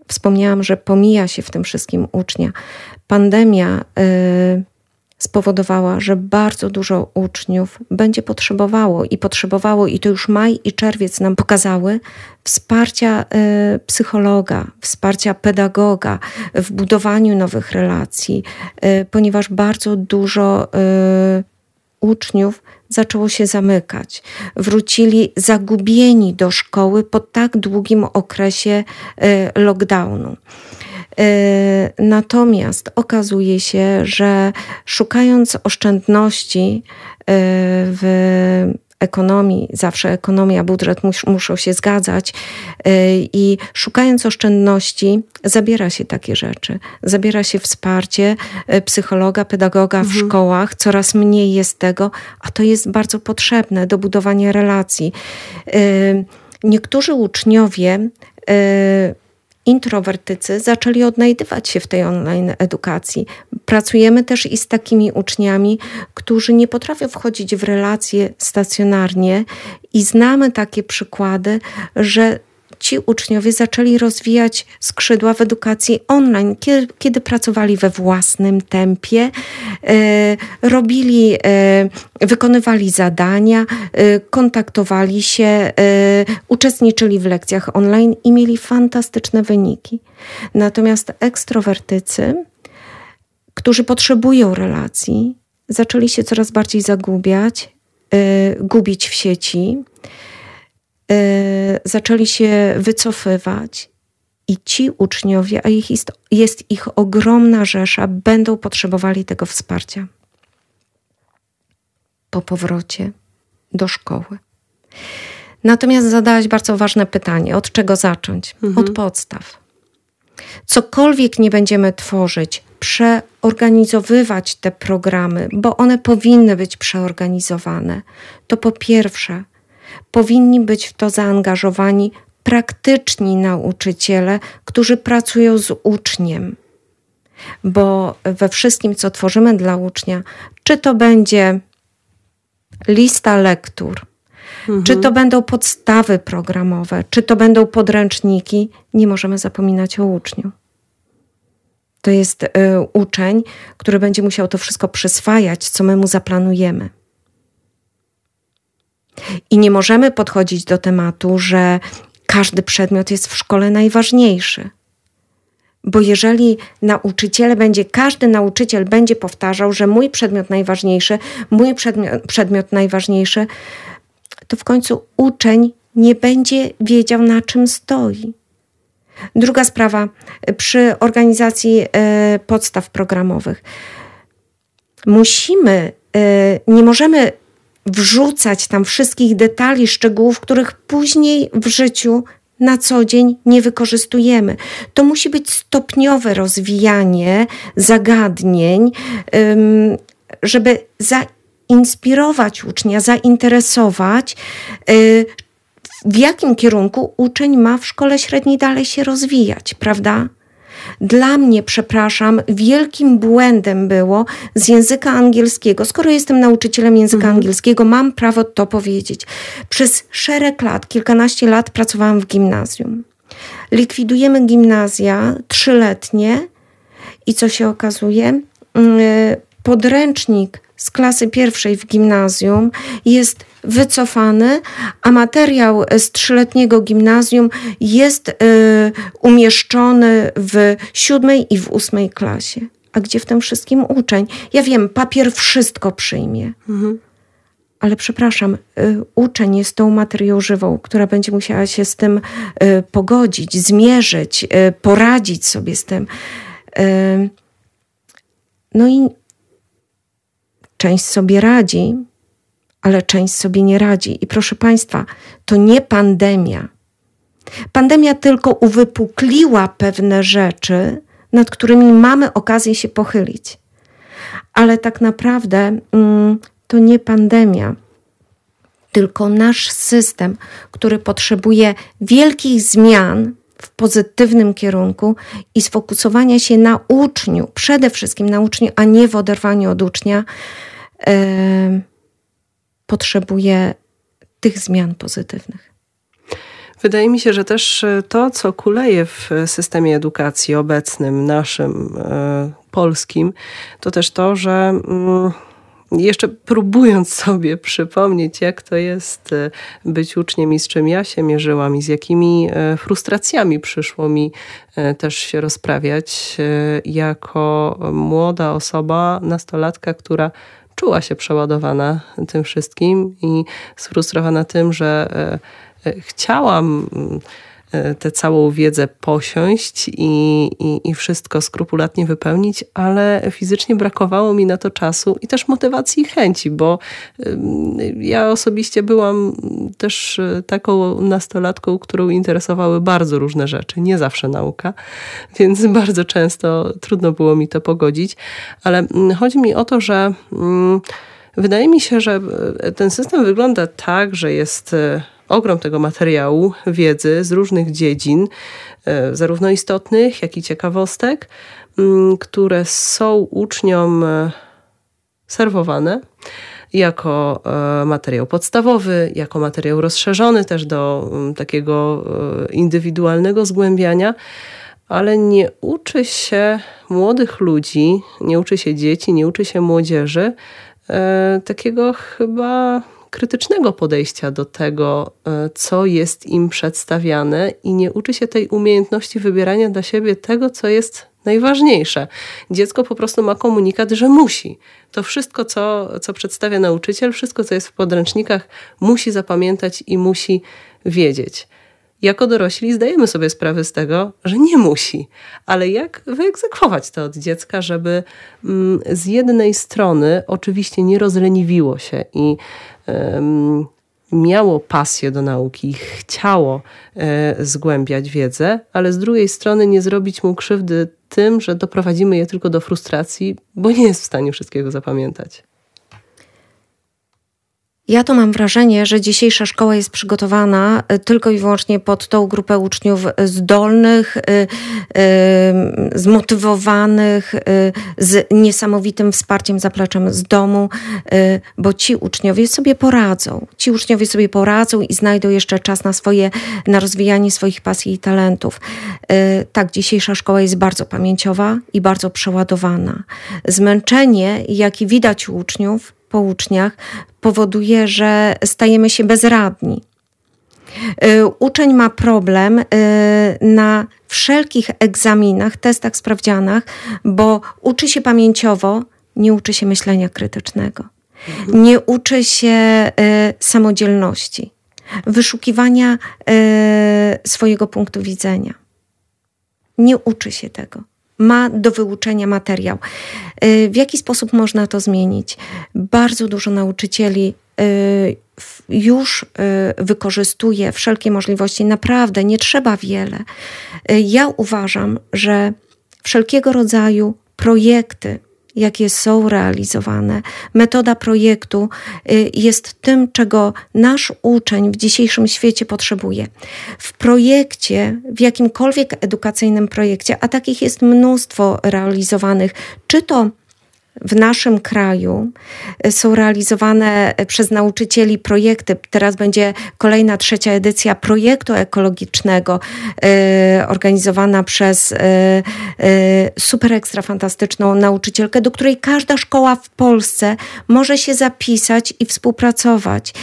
wspomniałam, że pomija się w tym wszystkim ucznia. Pandemia yy, spowodowała, że bardzo dużo uczniów będzie potrzebowało i potrzebowało, i to już maj i czerwiec nam pokazały, wsparcia y, psychologa, wsparcia pedagoga w budowaniu nowych relacji, y, ponieważ bardzo dużo y, uczniów zaczęło się zamykać. Wrócili zagubieni do szkoły po tak długim okresie lockdownu. Y, natomiast okazuje się, że szukając oszczędności y, w ekonomii, zawsze ekonomia, budżet mus, muszą się zgadzać y, i szukając oszczędności zabiera się takie rzeczy. Zabiera się wsparcie psychologa, pedagoga w mhm. szkołach, coraz mniej jest tego, a to jest bardzo potrzebne do budowania relacji. Niektórzy uczniowie introwertycy zaczęli odnajdywać się w tej online edukacji. Pracujemy też i z takimi uczniami, którzy nie potrafią wchodzić w relacje stacjonarnie i znamy takie przykłady, że ci uczniowie zaczęli rozwijać skrzydła w edukacji online, kiedy, pracowali we własnym tempie, e, robili, e, wykonywali zadania, e, kontaktowali się, uczestniczyli w lekcjach online i mieli fantastyczne wyniki. Natomiast ekstrowertycy, którzy potrzebują relacji, zaczęli się coraz bardziej zagubiać, gubić w sieci zaczęli się wycofywać. I ci uczniowie, a ich jest, jest ich ogromna rzesza, będą potrzebowali tego wsparcia po powrocie do szkoły. Natomiast zadałaś bardzo ważne pytanie: od czego zacząć? Mhm. Od podstaw. Cokolwiek nie będziemy tworzyć, przeorganizowywać te programy, bo one powinny być przeorganizowane, to po pierwsze powinni być w to zaangażowani praktyczni nauczyciele, którzy pracują z uczniem. Bo we wszystkim, co tworzymy dla ucznia, czy to będzie lista lektur, mhm. czy to będą podstawy programowe, czy to będą podręczniki, nie możemy zapominać o uczniu. To jest y, uczeń, który będzie musiał to wszystko przyswajać, co my mu zaplanujemy. I nie możemy podchodzić do tematu, że każdy przedmiot jest w szkole najważniejszy. Bo jeżeli nauczyciele będzie, każdy nauczyciel będzie powtarzał, że mój przedmiot najważniejszy, mój przedmiot, przedmiot najważniejszy, to w końcu uczeń nie będzie wiedział, na czym stoi. Druga sprawa przy organizacji e, podstaw programowych. Musimy, e, nie możemy wrzucać tam wszystkich detali, szczegółów, których później w życiu na co dzień nie wykorzystujemy. To musi być stopniowe rozwijanie zagadnień, żeby zainspirować ucznia, zainteresować, y, w jakim kierunku uczeń ma w szkole średniej dalej się rozwijać, prawda? Dla mnie, przepraszam, wielkim błędem było z języka angielskiego. Skoro jestem nauczycielem języka mhm. angielskiego, mam prawo to powiedzieć. Przez szereg lat, kilkanaście lat pracowałam w gimnazjum. Likwidujemy gimnazja trzyletnie i co się okazuje? Mm, podręcznik z klasy pierwszej w gimnazjum jest wycofany, a materiał z trzyletniego gimnazjum jest y, umieszczony w siódmej i w ósmej klasie. A gdzie w tym wszystkim uczeń? Ja wiem, papier wszystko przyjmie. Mhm. Ale przepraszam, y, uczeń jest tą materią żywą, która będzie musiała się z tym y, pogodzić, zmierzyć, poradzić sobie z tym. No i część sobie radzi, ale część sobie nie radzi. I proszę Państwa, to nie pandemia. Pandemia tylko uwypukliła pewne rzeczy, nad którymi mamy okazję się pochylić. Ale tak naprawdę mm, to nie pandemia, tylko nasz system, który potrzebuje wielkich zmian w pozytywnym kierunku i sfokusowania się na uczniu, przede wszystkim na uczniu, a nie w oderwaniu od ucznia. Yy, potrzebuje tych zmian pozytywnych. Wydaje mi się, że też e, to, co kuleje w systemie edukacji obecnym, naszym, e, polskim, to też to, że mm, jeszcze próbując sobie przypomnieć, jak to jest e, być uczniem i z czym ja się mierzyłam i z jakimi frustracjami przyszło mi też się rozprawiać jako młoda osoba, nastolatka, która czuła się przeładowana tym wszystkim i sfrustrowana tym, że e, e, chciałam e, tę całą wiedzę posiąść i, i, i, wszystko skrupulatnie wypełnić, ale fizycznie brakowało mi na to czasu i też motywacji i chęci, bo ja osobiście byłam też taką nastolatką, którą interesowały bardzo różne rzeczy, nie zawsze nauka, więc bardzo często trudno było mi to pogodzić, ale chodzi mi o to, że Wydaje mi się, że ten system wygląda tak, że jest ogrom tego materiału, wiedzy z różnych dziedzin, e, zarówno istotnych, jak i ciekawostek, mm, które są uczniom e, serwowane jako e, materiał podstawowy, jako materiał rozszerzony też do mm, takiego indywidualnego zgłębiania, ale nie uczy się młodych ludzi, nie uczy się dzieci, nie uczy się młodzieży takiego chyba krytycznego podejścia do tego, e, co jest im przedstawiane i nie uczy się tej umiejętności wybierania dla siebie tego, co jest najważniejsze. Dziecko po prostu ma komunikat, że musi. To wszystko, co, co przedstawia nauczyciel, wszystko, co jest w podręcznikach, musi zapamiętać i musi wiedzieć jako dorośli zdajemy sobie sprawę z tego, że nie musi, ale jak wyegzekwować to od dziecka, żeby mm, z jednej strony oczywiście nie rozleniwiło się i miało pasję do nauki chciało e, zgłębiać wiedzę, ale z drugiej strony nie zrobić mu krzywdy tym, że doprowadzimy je tylko do frustracji, bo nie jest w stanie wszystkiego zapamiętać. Ja to mam wrażenie, że dzisiejsza szkoła jest przygotowana e, tylko i wyłącznie pod tą grupę uczniów zdolnych, e, e, zmotywowanych, z niesamowitym wsparciem, zapleczem z domu, bo ci uczniowie sobie poradzą. Ci uczniowie sobie poradzą i znajdą jeszcze czas na swoje, na rozwijanie swoich pasji i talentów. Tak, dzisiejsza szkoła jest bardzo pamięciowa i bardzo przeładowana. Zmęczenie, jakie widać u uczniów, po uczniach powoduje, że stajemy się bezradni. Y, uczeń ma problem y, na wszelkich egzaminach, testach, sprawdzianach, bo uczy się pamięciowo, nie uczy się myślenia krytycznego. Nie uczy się samodzielności, wyszukiwania swojego punktu widzenia. Nie uczy się tego ma do wyuczenia materiał. Y, w jaki sposób można to zmienić? Bardzo dużo nauczycieli y, już y, wykorzystuje wszelkie możliwości, naprawdę nie trzeba wiele. Ja uważam, że wszelkiego rodzaju projekty, jakie są realizowane. Metoda projektu y, jest tym, czego nasz uczeń w dzisiejszym świecie potrzebuje. W projekcie, w jakimkolwiek edukacyjnym projekcie, a takich jest mnóstwo realizowanych, czy to w naszym kraju e, są realizowane e, przez nauczycieli projekty. Teraz będzie kolejna trzecia edycja projektu ekologicznego, e, organizowana przez super ekstra fantastyczną nauczycielkę, do której każda szkoła w Polsce może się zapisać i współpracować.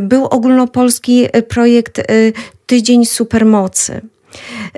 Był ogólnopolski projekt Tydzień Supermocy.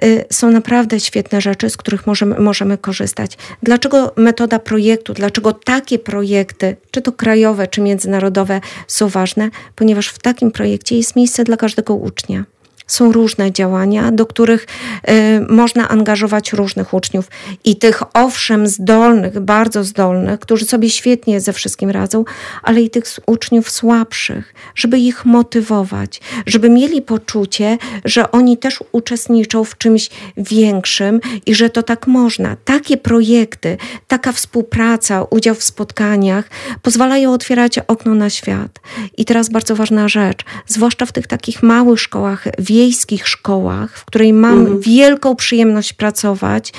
Y, są naprawdę świetne rzeczy, z których możemy, możemy korzystać. Dlaczego metoda projektu, dlaczego takie projekty, czy to krajowe, czy międzynarodowe, są ważne? Ponieważ w takim projekcie jest miejsce dla każdego ucznia są różne działania, do których y, można angażować różnych uczniów. I tych owszem zdolnych, bardzo zdolnych, którzy sobie świetnie ze wszystkim radzą, ale i tych uczniów słabszych, żeby ich motywować, żeby mieli poczucie, że oni też uczestniczą w czymś większym i że to tak można. Takie projekty, taka współpraca, udział w spotkaniach pozwalają otwierać okno na świat. I teraz bardzo ważna rzecz, zwłaszcza w tych takich małych szkołach, wiejskich szkołach, w której mam mhm. wielką przyjemność pracować,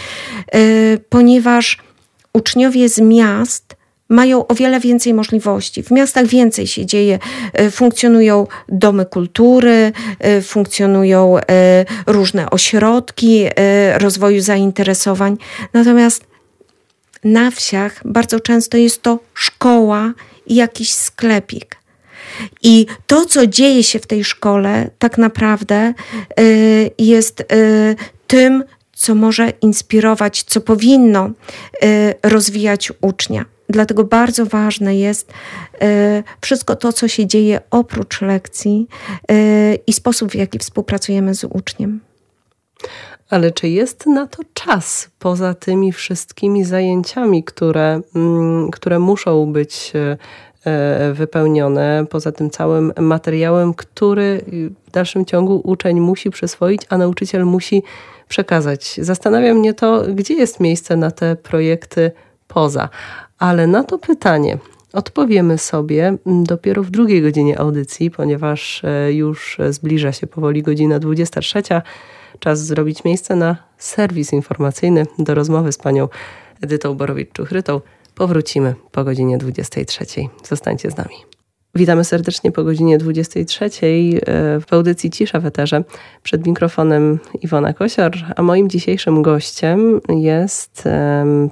y, ponieważ uczniowie z miast mają o wiele więcej możliwości. W miastach więcej się dzieje. Y, funkcjonują domy kultury, y, funkcjonują różne ośrodki rozwoju zainteresowań. Natomiast na wsiach bardzo często jest to szkoła i jakiś sklepik. I to, co dzieje się w tej szkole, tak naprawdę y, jest y, tym, co może inspirować, co powinno y, rozwijać ucznia. Dlatego bardzo ważne jest wszystko to, co się dzieje oprócz lekcji i sposób, w jaki współpracujemy z uczniem. Ale czy jest na to czas poza tymi wszystkimi zajęciami, które, mm, które muszą być wypełnione, poza tym całym materiałem, który w dalszym ciągu uczeń musi przyswoić, a nauczyciel musi przekazać. Zastanawia mnie to, gdzie jest miejsce na te projekty poza. Ale na to pytanie odpowiemy sobie dopiero w drugiej godzinie audycji, ponieważ e, już zbliża się powoli godzina 23. Czas zrobić miejsce na serwis informacyjny do rozmowy z panią Edytą Borowicz-Czuchrytą. Powrócimy po godzinie 23. Zostańcie z nami. Witamy serdecznie po godzinie 23 e, w audycji Cisza w Eterze. Przed mikrofonem Iwona Kosior, a moim dzisiejszym gościem jest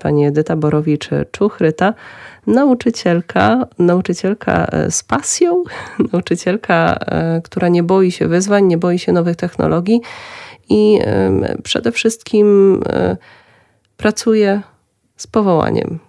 pani Edyta Borowicz-Czuchryta, nauczycielka, nauczycielka e, z pasją, nauczycielka, e, która nie boi się wyzwań, nie boi się nowych technologii i przede wszystkim pracuje z powołaniem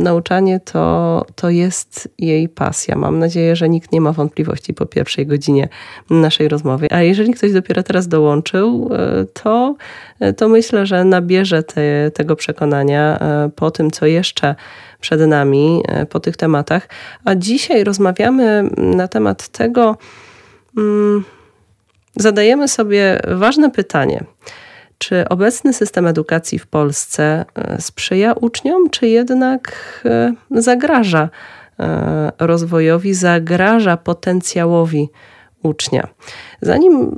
nauczanie to, to jest jej pasja. Mam nadzieję, że nikt nie ma wątpliwości po pierwszej godzinie naszej rozmowy. A jeżeli ktoś dopiero teraz dołączył, e, to, e, to myślę, że nabierze te, tego przekonania e, po tym, co jeszcze przed nami, po tych tematach. A dzisiaj rozmawiamy na temat tego, hmm, zadajemy sobie ważne pytanie. Czy obecny system edukacji w Polsce e, sprzyja uczniom, czy jednak e, zagraża e, rozwojowi, zagraża potencjalowi ucznia? Zanim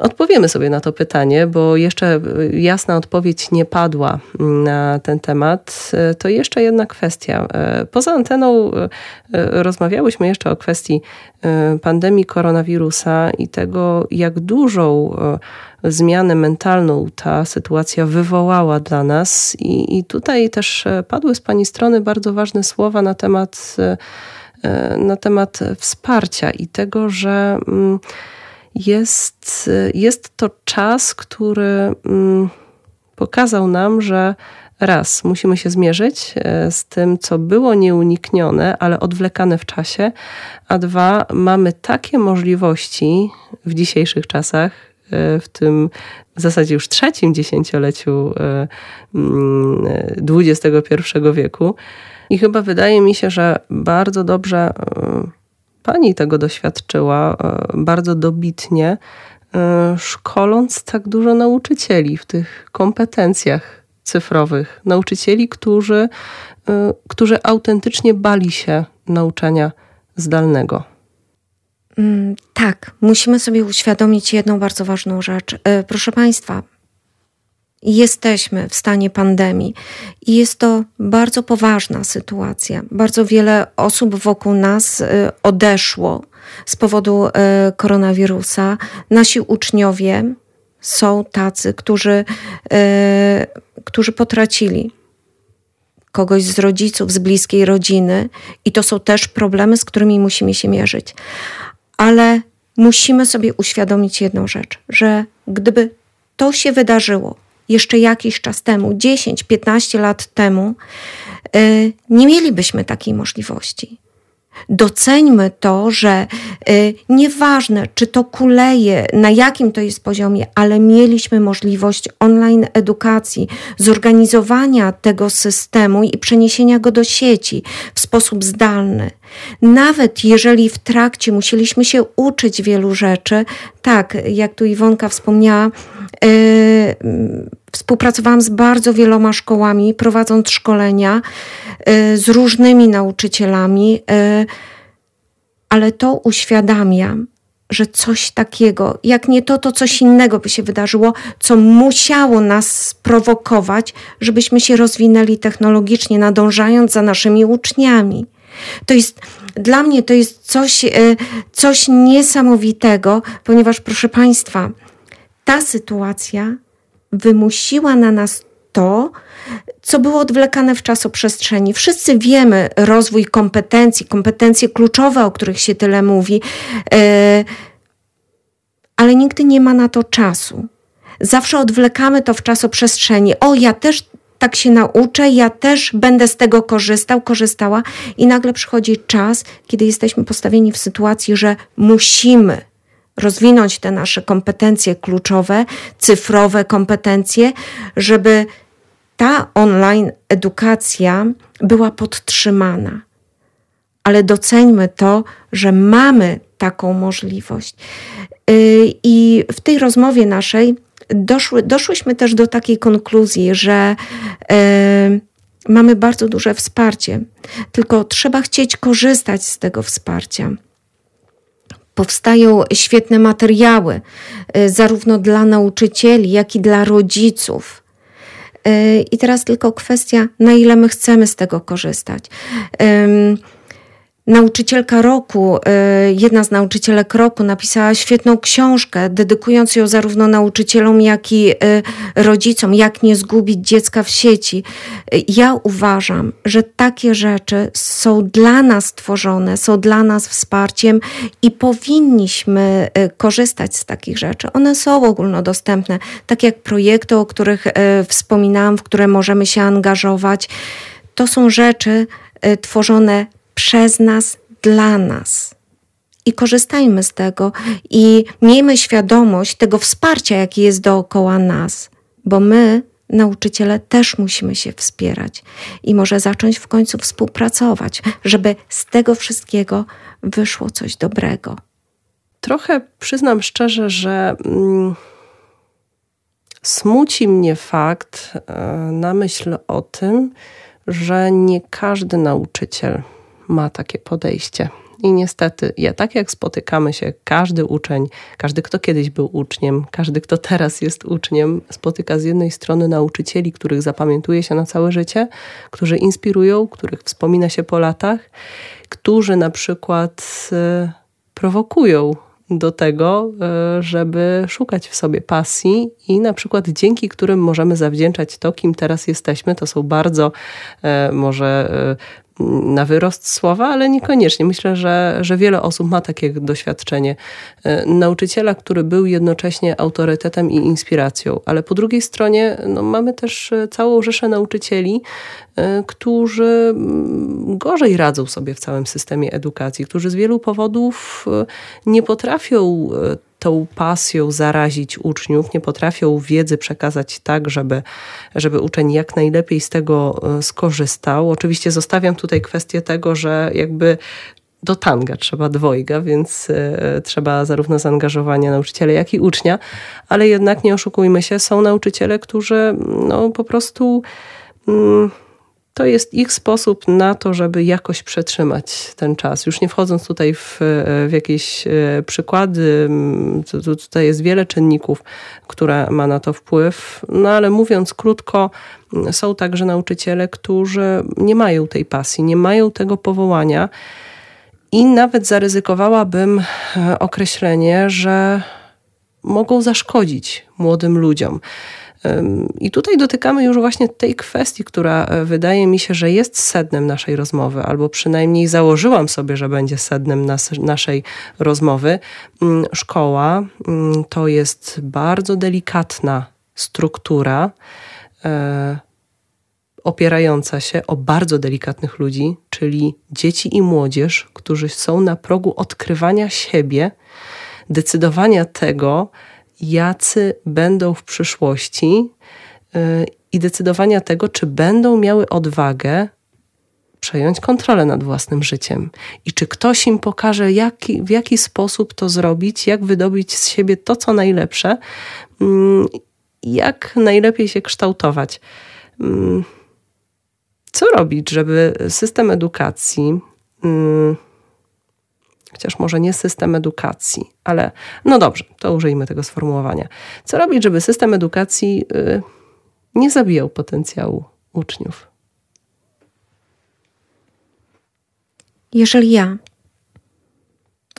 Odpowiemy sobie na to pytanie, bo jeszcze jasna odpowiedź nie padła na ten temat. To jeszcze jedna kwestia. Poza anteną rozmawiałyśmy jeszcze o kwestii pandemii koronawirusa i tego, jak dużą zmianę mentalną ta sytuacja wywołała dla nas. I, i tutaj też e, padły z Pani strony bardzo ważne słowa na temat, e, e, na temat wsparcia i tego, że mm, jest, jest to czas, który mm, pokazał nam, że raz musimy się zmierzyć z tym, co było nieuniknione, ale odwlekane w czasie, a dwa mamy takie możliwości w dzisiejszych czasach, w tym w zasadzie już trzecim dziesięcioleciu XXI mm, wieku. I chyba wydaje mi się, że bardzo dobrze pani tego doświadczyła, bardzo dobitnie, szkoląc tak dużo nauczycieli w tych kompetencjach cyfrowych, nauczycieli, którzy, którzy autentycznie bali się nauczania zdalnego. Mm, tak, musimy sobie uświadomić jedną bardzo ważną rzecz. Y, proszę Państwa, jesteśmy w stanie pandemii i jest to bardzo poważna sytuacja. Bardzo wiele osób wokół nas y, odeszło z powodu koronawirusa. Nasi uczniowie są tacy, którzy którzy potracili kogoś z rodziców, z bliskiej rodziny, i to są też problemy, z którymi musimy się mierzyć. Ale musimy sobie uświadomić jedną rzecz, że gdyby to się wydarzyło jeszcze jakiś czas temu, 10-15 lat temu, y, nie mielibyśmy takiej możliwości. Doceńmy to, że y, nieważne, czy to kuleje, na jakim to jest poziomie, ale mieliśmy możliwość online edukacji, zorganizowania tego systemu i przeniesienia go do sieci w sposób zdalny. Nawet jeżeli w trakcie musieliśmy się uczyć wielu rzeczy, tak, jak tu Iwonka wspomniała, yy, współpracowałam z bardzo wieloma szkołami, prowadząc szkolenia yy, z różnymi nauczycielami, yy, ale to uświadamiam, że coś takiego, jak nie to, to coś innego by się wydarzyło, co musiało nas sprowokować, żebyśmy się rozwinęli technologicznie, nadążając za naszymi uczniami. To jest dla mnie to jest coś, e, coś niesamowitego, ponieważ, proszę Państwa, ta sytuacja wymusiła na nas to, co było odwlekane w czasoprzestrzeni. Wszyscy wiemy rozwój kompetencji, kompetencje kluczowe, o których się tyle mówi, e, ale nigdy nie ma na to czasu. Zawsze odwlekamy to w czasoprzestrzeni. O, ja też tak się nauczę, ja też będę z tego korzystał, korzystała, i nagle przychodzi czas, kiedy jesteśmy postawieni w sytuacji, że musimy rozwinąć te nasze kompetencje kluczowe, cyfrowe kompetencje, żeby ta online edukacja była podtrzymana. Ale doceńmy to, że mamy taką możliwość. Y, I w tej rozmowie naszej doszły, doszłyśmy też do takiej konkluzji, że y, mamy bardzo duże wsparcie, tylko trzeba chcieć korzystać z tego wsparcia. Powstają świetne materiały, y, zarówno dla nauczycieli, jak i dla rodziców. Y, I teraz tylko kwestia, na ile my chcemy z tego korzystać. Nauczycielka roku, y, jedna z nauczycielek roku napisała świetną książkę, dedykując ją zarówno nauczycielom, jak i y, rodzicom, jak nie zgubić dziecka w sieci. Ja uważam, że takie rzeczy są dla nas tworzone, są dla nas wsparciem i powinniśmy y, korzystać z takich rzeczy. One są ogólnodostępne, tak jak projekty, o których wspominałam, w które możemy się angażować. To są rzeczy tworzone przez nas, dla nas. I korzystajmy z tego i miejmy świadomość tego wsparcia, jakie jest dookoła nas, bo my, nauczyciele, też musimy się wspierać i może zacząć w końcu współpracować, żeby z tego wszystkiego wyszło coś dobrego. Trochę przyznam szczerze, że mm, smuci mnie fakt e, na myśl o tym, że nie każdy nauczyciel ma takie podejście. I niestety, ja tak jak spotykamy się, każdy uczeń, każdy, kto kiedyś był uczniem, każdy, kto teraz jest uczniem, spotyka z jednej strony nauczycieli, których zapamiętuje się na całe życie, którzy inspirują, których wspomina się po latach, którzy na przykład e, prowokują do tego, e, żeby szukać w sobie pasji i na przykład dzięki którym możemy zawdzięczać to, kim teraz jesteśmy. To są bardzo e, może na wyrost słowa, ale niekoniecznie. Myślę, że, że wiele osób ma takie doświadczenie. E, nauczyciela, który był jednocześnie autorytetem i inspiracją, ale po drugiej stronie no, mamy też e, całą rzeszę nauczycieli, e, którzy mm, gorzej radzą sobie w całym systemie edukacji, którzy z wielu powodów nie potrafią tą pasją zarazić uczniów, nie potrafią wiedzy przekazać tak, żeby, żeby uczeń jak najlepiej z tego e, skorzystał. Oczywiście zostawiam tutaj kwestię tego, że jakby do tanga trzeba dwojga, więc y, trzeba zarówno zaangażowania nauczyciela, jak i ucznia, ale jednak nie oszukujmy się, są nauczyciele, którzy no, po prostu. Mm, to jest ich sposób na to, żeby jakoś przetrzymać ten czas. Już nie wchodząc tutaj w, w jakieś e, przykłady, to, tutaj jest wiele czynników, które ma na to wpływ. No ale mówiąc krótko, są także nauczyciele, którzy nie mają tej pasji, nie mają tego powołania. I nawet zaryzykowałabym e, określenie, że mogą zaszkodzić młodym ludziom. I tutaj dotykamy już właśnie tej kwestii, która e, wydaje mi się, że jest sednem naszej rozmowy, albo przynajmniej założyłam sobie, że będzie sednem nas, naszej rozmowy. Mm, szkoła mm, to jest bardzo delikatna struktura. E, opierająca się o bardzo delikatnych ludzi, czyli dzieci i młodzież, którzy są na progu odkrywania siebie, decydowania tego, jacy będą w przyszłości y, i decydowania tego, czy będą miały odwagę przejąć kontrolę nad własnym życiem i czy ktoś im pokaże, jaki, w jaki sposób to zrobić, jak wydobyć z siebie to, co najlepsze, mm, jak najlepiej się kształtować. Mm, co robić, żeby system edukacji mm, chociaż może nie system edukacji, ale no dobrze, to użyjmy tego sformułowania. Co robić, żeby system edukacji y, nie zabijał potencjału uczniów? Jeżeli ja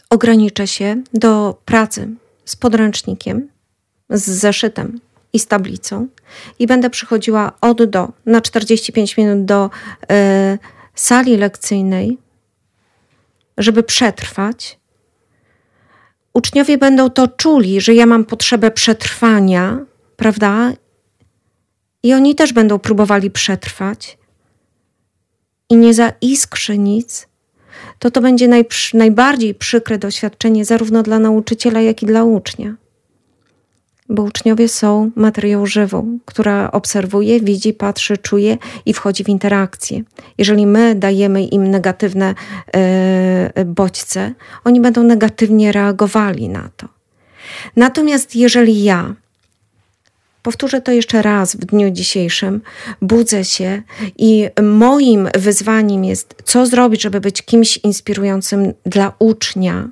ograniczę się do pracy z podręcznikiem, z zeszytem i z tablicą i będę przychodziła od do na 45 minut do y, sali lekcyjnej, żeby przetrwać, uczniowie będą to czuli, że ja mam potrzebę przetrwania, prawda? I oni też będą próbowali przetrwać. I nie zaiskrzy nic, to to będzie najbardziej przykre doświadczenie zarówno dla nauczyciela, jak i dla ucznia bo uczniowie są materią żywą, która obserwuje, widzi, patrzy, czuje i wchodzi w interakcję. Jeżeli my dajemy im negatywne yy, bodźce, oni będą negatywnie reagowali na to. Natomiast jeżeli ja Powtórzę to jeszcze raz w dniu dzisiejszym. Budzę się i moim wyzwaniem jest, co zrobić, żeby być kimś inspirującym dla ucznia,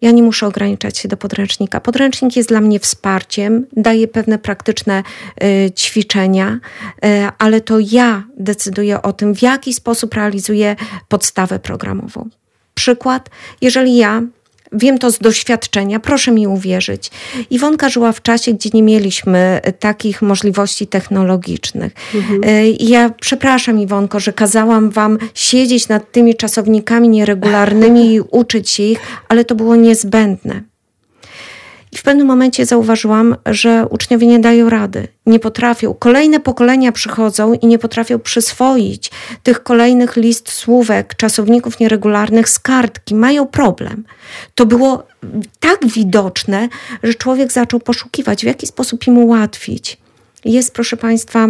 ja nie muszę ograniczać się do podręcznika. Podręcznik jest dla mnie wsparciem, daje pewne praktyczne y, ćwiczenia, y, ale to ja decyduję o tym, w jaki sposób realizuję podstawę programową. Przykład, jeżeli ja Wiem to z doświadczenia, proszę mi uwierzyć. Iwonka żyła w czasie, gdzie nie mieliśmy e, takich możliwości technologicznych. Mhm. E, ja przepraszam, Iwonko, że kazałam wam siedzieć nad tymi czasownikami nieregularnymi i uczyć się ich, ale to było niezbędne. I w pewnym momencie zauważyłam, że uczniowie nie dają rady, nie potrafią. Kolejne pokolenia przychodzą i nie potrafią przyswoić tych kolejnych list słówek, czasowników nieregularnych z kartki. Mają problem. To było tak widoczne, że człowiek zaczął poszukiwać, w jaki sposób im ułatwić. Jest, proszę Państwa,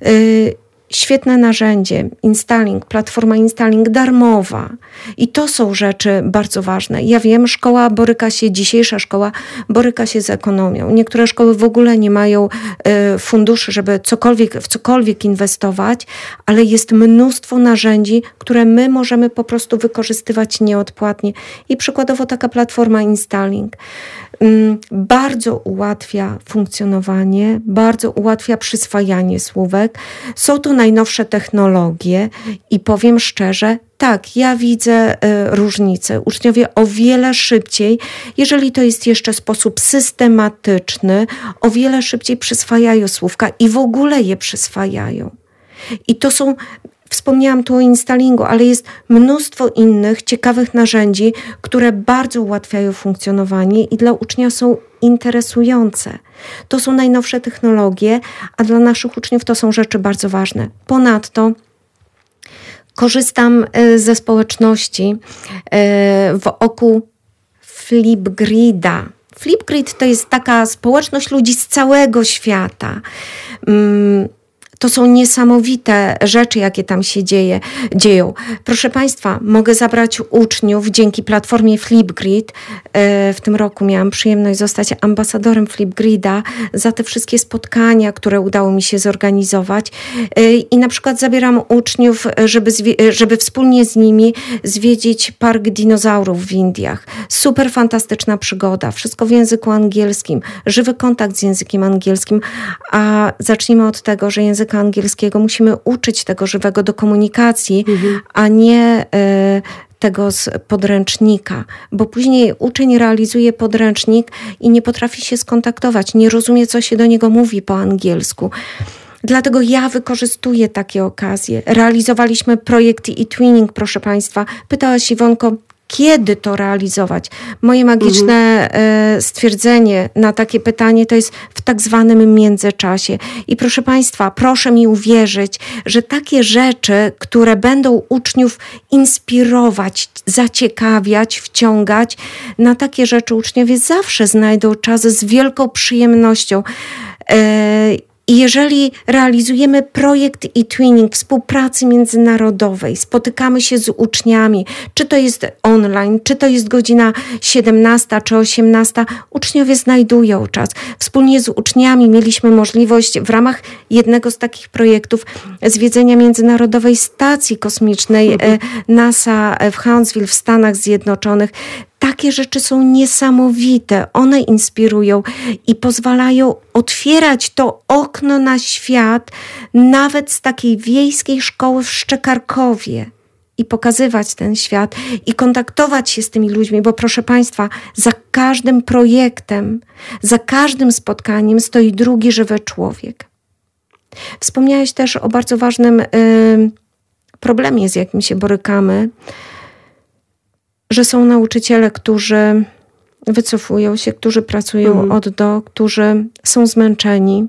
yy, świetne narzędzie, Installing, platforma Installing darmowa. I to są rzeczy bardzo ważne. Ja wiem, szkoła boryka się, dzisiejsza szkoła boryka się z ekonomią. Niektóre szkoły w ogóle nie mają y, funduszy, żeby cokolwiek, w cokolwiek inwestować, ale jest mnóstwo narzędzi, które my możemy po prostu wykorzystywać nieodpłatnie. I przykładowo taka platforma Installing. Mm, bardzo ułatwia funkcjonowanie, bardzo ułatwia przyswajanie słówek. Są to najnowsze technologie i powiem szczerze, tak, ja widzę y, różnicę. Uczniowie o wiele szybciej, jeżeli to jest jeszcze sposób systematyczny, o wiele szybciej przyswajają słówka i w ogóle je przyswajają. I to są Wspomniałam tu o instalingu, ale jest mnóstwo innych ciekawych narzędzi, które bardzo ułatwiają funkcjonowanie i dla ucznia są interesujące. To są najnowsze technologie, a dla naszych uczniów to są rzeczy bardzo ważne. Ponadto korzystam e, ze społeczności e, wokół Flipgrida. Flipgrid to jest taka społeczność ludzi z całego świata. To są niesamowite rzeczy, jakie tam się dzieje, dzieją. Proszę Państwa, mogę zabrać uczniów dzięki platformie Flipgrid. E, w tym roku miałam przyjemność zostać ambasadorem Flipgrida za te wszystkie spotkania, które udało mi się zorganizować. E, I na przykład zabieram uczniów, żeby, żeby wspólnie z nimi zwiedzić park dinozaurów w Indiach. Super fantastyczna przygoda, wszystko w języku angielskim, żywy kontakt z językiem angielskim. A zacznijmy od tego, że język języka angielskiego musimy uczyć tego żywego do komunikacji, mhm. a nie y, tego z podręcznika, bo później uczeń realizuje podręcznik i nie potrafi się skontaktować, nie rozumie, co się do niego mówi po angielsku. Dlatego ja wykorzystuję takie okazje. Realizowaliśmy projekt e-twinning, proszę Państwa. Pytałaś Iwonko, kiedy to realizować. Moje magiczne mhm. stwierdzenie na takie pytanie to jest w tak zwanym międzyczasie. I proszę Państwa, proszę mi uwierzyć, że takie rzeczy, które będą uczniów inspirować, zaciekawiać, wciągać, na takie rzeczy uczniowie zawsze znajdą czas z wielką przyjemnością. I jeżeli realizujemy projekt e-twinning współpracy międzynarodowej, spotykamy się z uczniami, czy to jest online, czy to jest godzina 17 czy 18, uczniowie znajdują czas. Wspólnie z uczniami mieliśmy możliwość w ramach jednego z takich projektów zwiedzenia Międzynarodowej Stacji Kosmicznej e, NASA w Huntsville w Stanach Zjednoczonych. Takie rzeczy są niesamowite. One inspirują i pozwalają otwierać to okno na świat, nawet z takiej wiejskiej szkoły w Szczekarkowie i pokazywać ten świat i kontaktować się z tymi ludźmi, bo proszę Państwa, za każdym projektem, za każdym spotkaniem stoi drugi żywy człowiek. Wspomniałeś też o bardzo ważnym y, problemie, z jakim się borykamy że są nauczyciele, którzy wycofują się, którzy pracują mhm. od do, którzy są zmęczeni.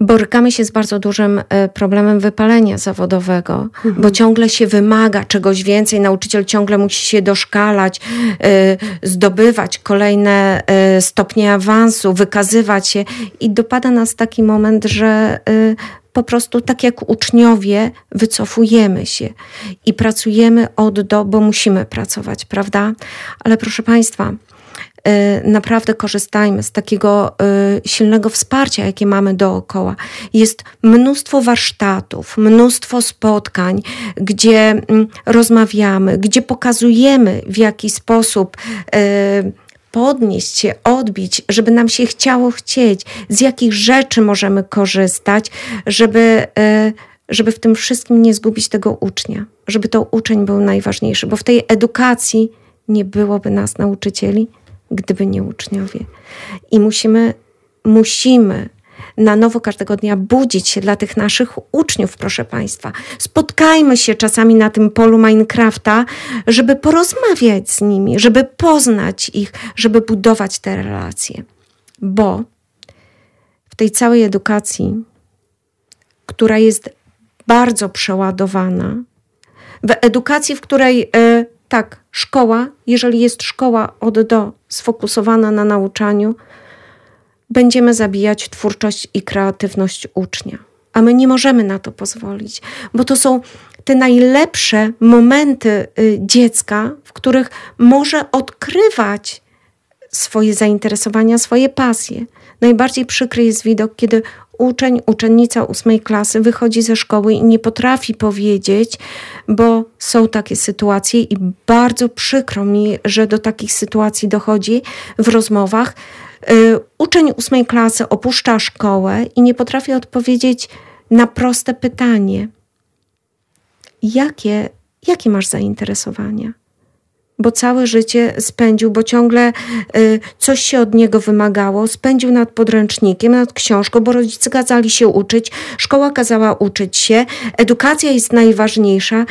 Borykamy się z bardzo dużym e, problemem wypalenia zawodowego, mhm. bo ciągle się wymaga czegoś więcej. Nauczyciel ciągle musi się doszkalać, e, zdobywać kolejne e, stopnie awansu, wykazywać się, i dopada nas taki moment, że po prostu tak jak uczniowie wycofujemy się i pracujemy od do, bo musimy pracować, prawda? Ale proszę Państwa, y, naprawdę korzystajmy z takiego y, silnego wsparcia, jakie mamy dookoła. Jest mnóstwo warsztatów, mnóstwo spotkań, gdzie mm, rozmawiamy, gdzie pokazujemy, w jaki sposób y, podnieść się, odbić, żeby nam się chciało chcieć, z jakich rzeczy możemy korzystać, żeby, e, żeby w tym wszystkim nie zgubić tego ucznia, żeby to uczeń był najważniejszy, bo w tej edukacji nie byłoby nas nauczycieli, gdyby nie uczniowie. I musimy, musimy na nowo każdego dnia budzić się dla tych naszych uczniów, proszę Państwa. Spotkajmy się czasami na tym polu Minecrafta, żeby porozmawiać z nimi, żeby poznać ich, żeby budować te relacje. Bo w tej całej edukacji, która jest bardzo przeładowana, w edukacji, w której e, tak, szkoła, jeżeli jest szkoła od do sfokusowana na nauczaniu, będziemy zabijać twórczość i kreatywność ucznia. A my nie możemy na to pozwolić, bo to są te najlepsze momenty y, dziecka, w których może odkrywać swoje zainteresowania, swoje pasje. Najbardziej przykry jest widok, kiedy uczeń, uczennica ósmej klasy wychodzi ze szkoły i nie potrafi powiedzieć, bo są takie sytuacje i bardzo przykro mi, że do takich sytuacji dochodzi w rozmowach, uczeń ósmej klasy opuszcza szkołę i nie potrafi odpowiedzieć na proste pytanie: jakie, jakie masz zainteresowania? bo całe życie spędził, bo ciągle y, coś się od niego wymagało, spędził nad podręcznikiem, nad książką, bo rodzice kazali się uczyć, szkoła kazała uczyć się, edukacja jest najważniejsza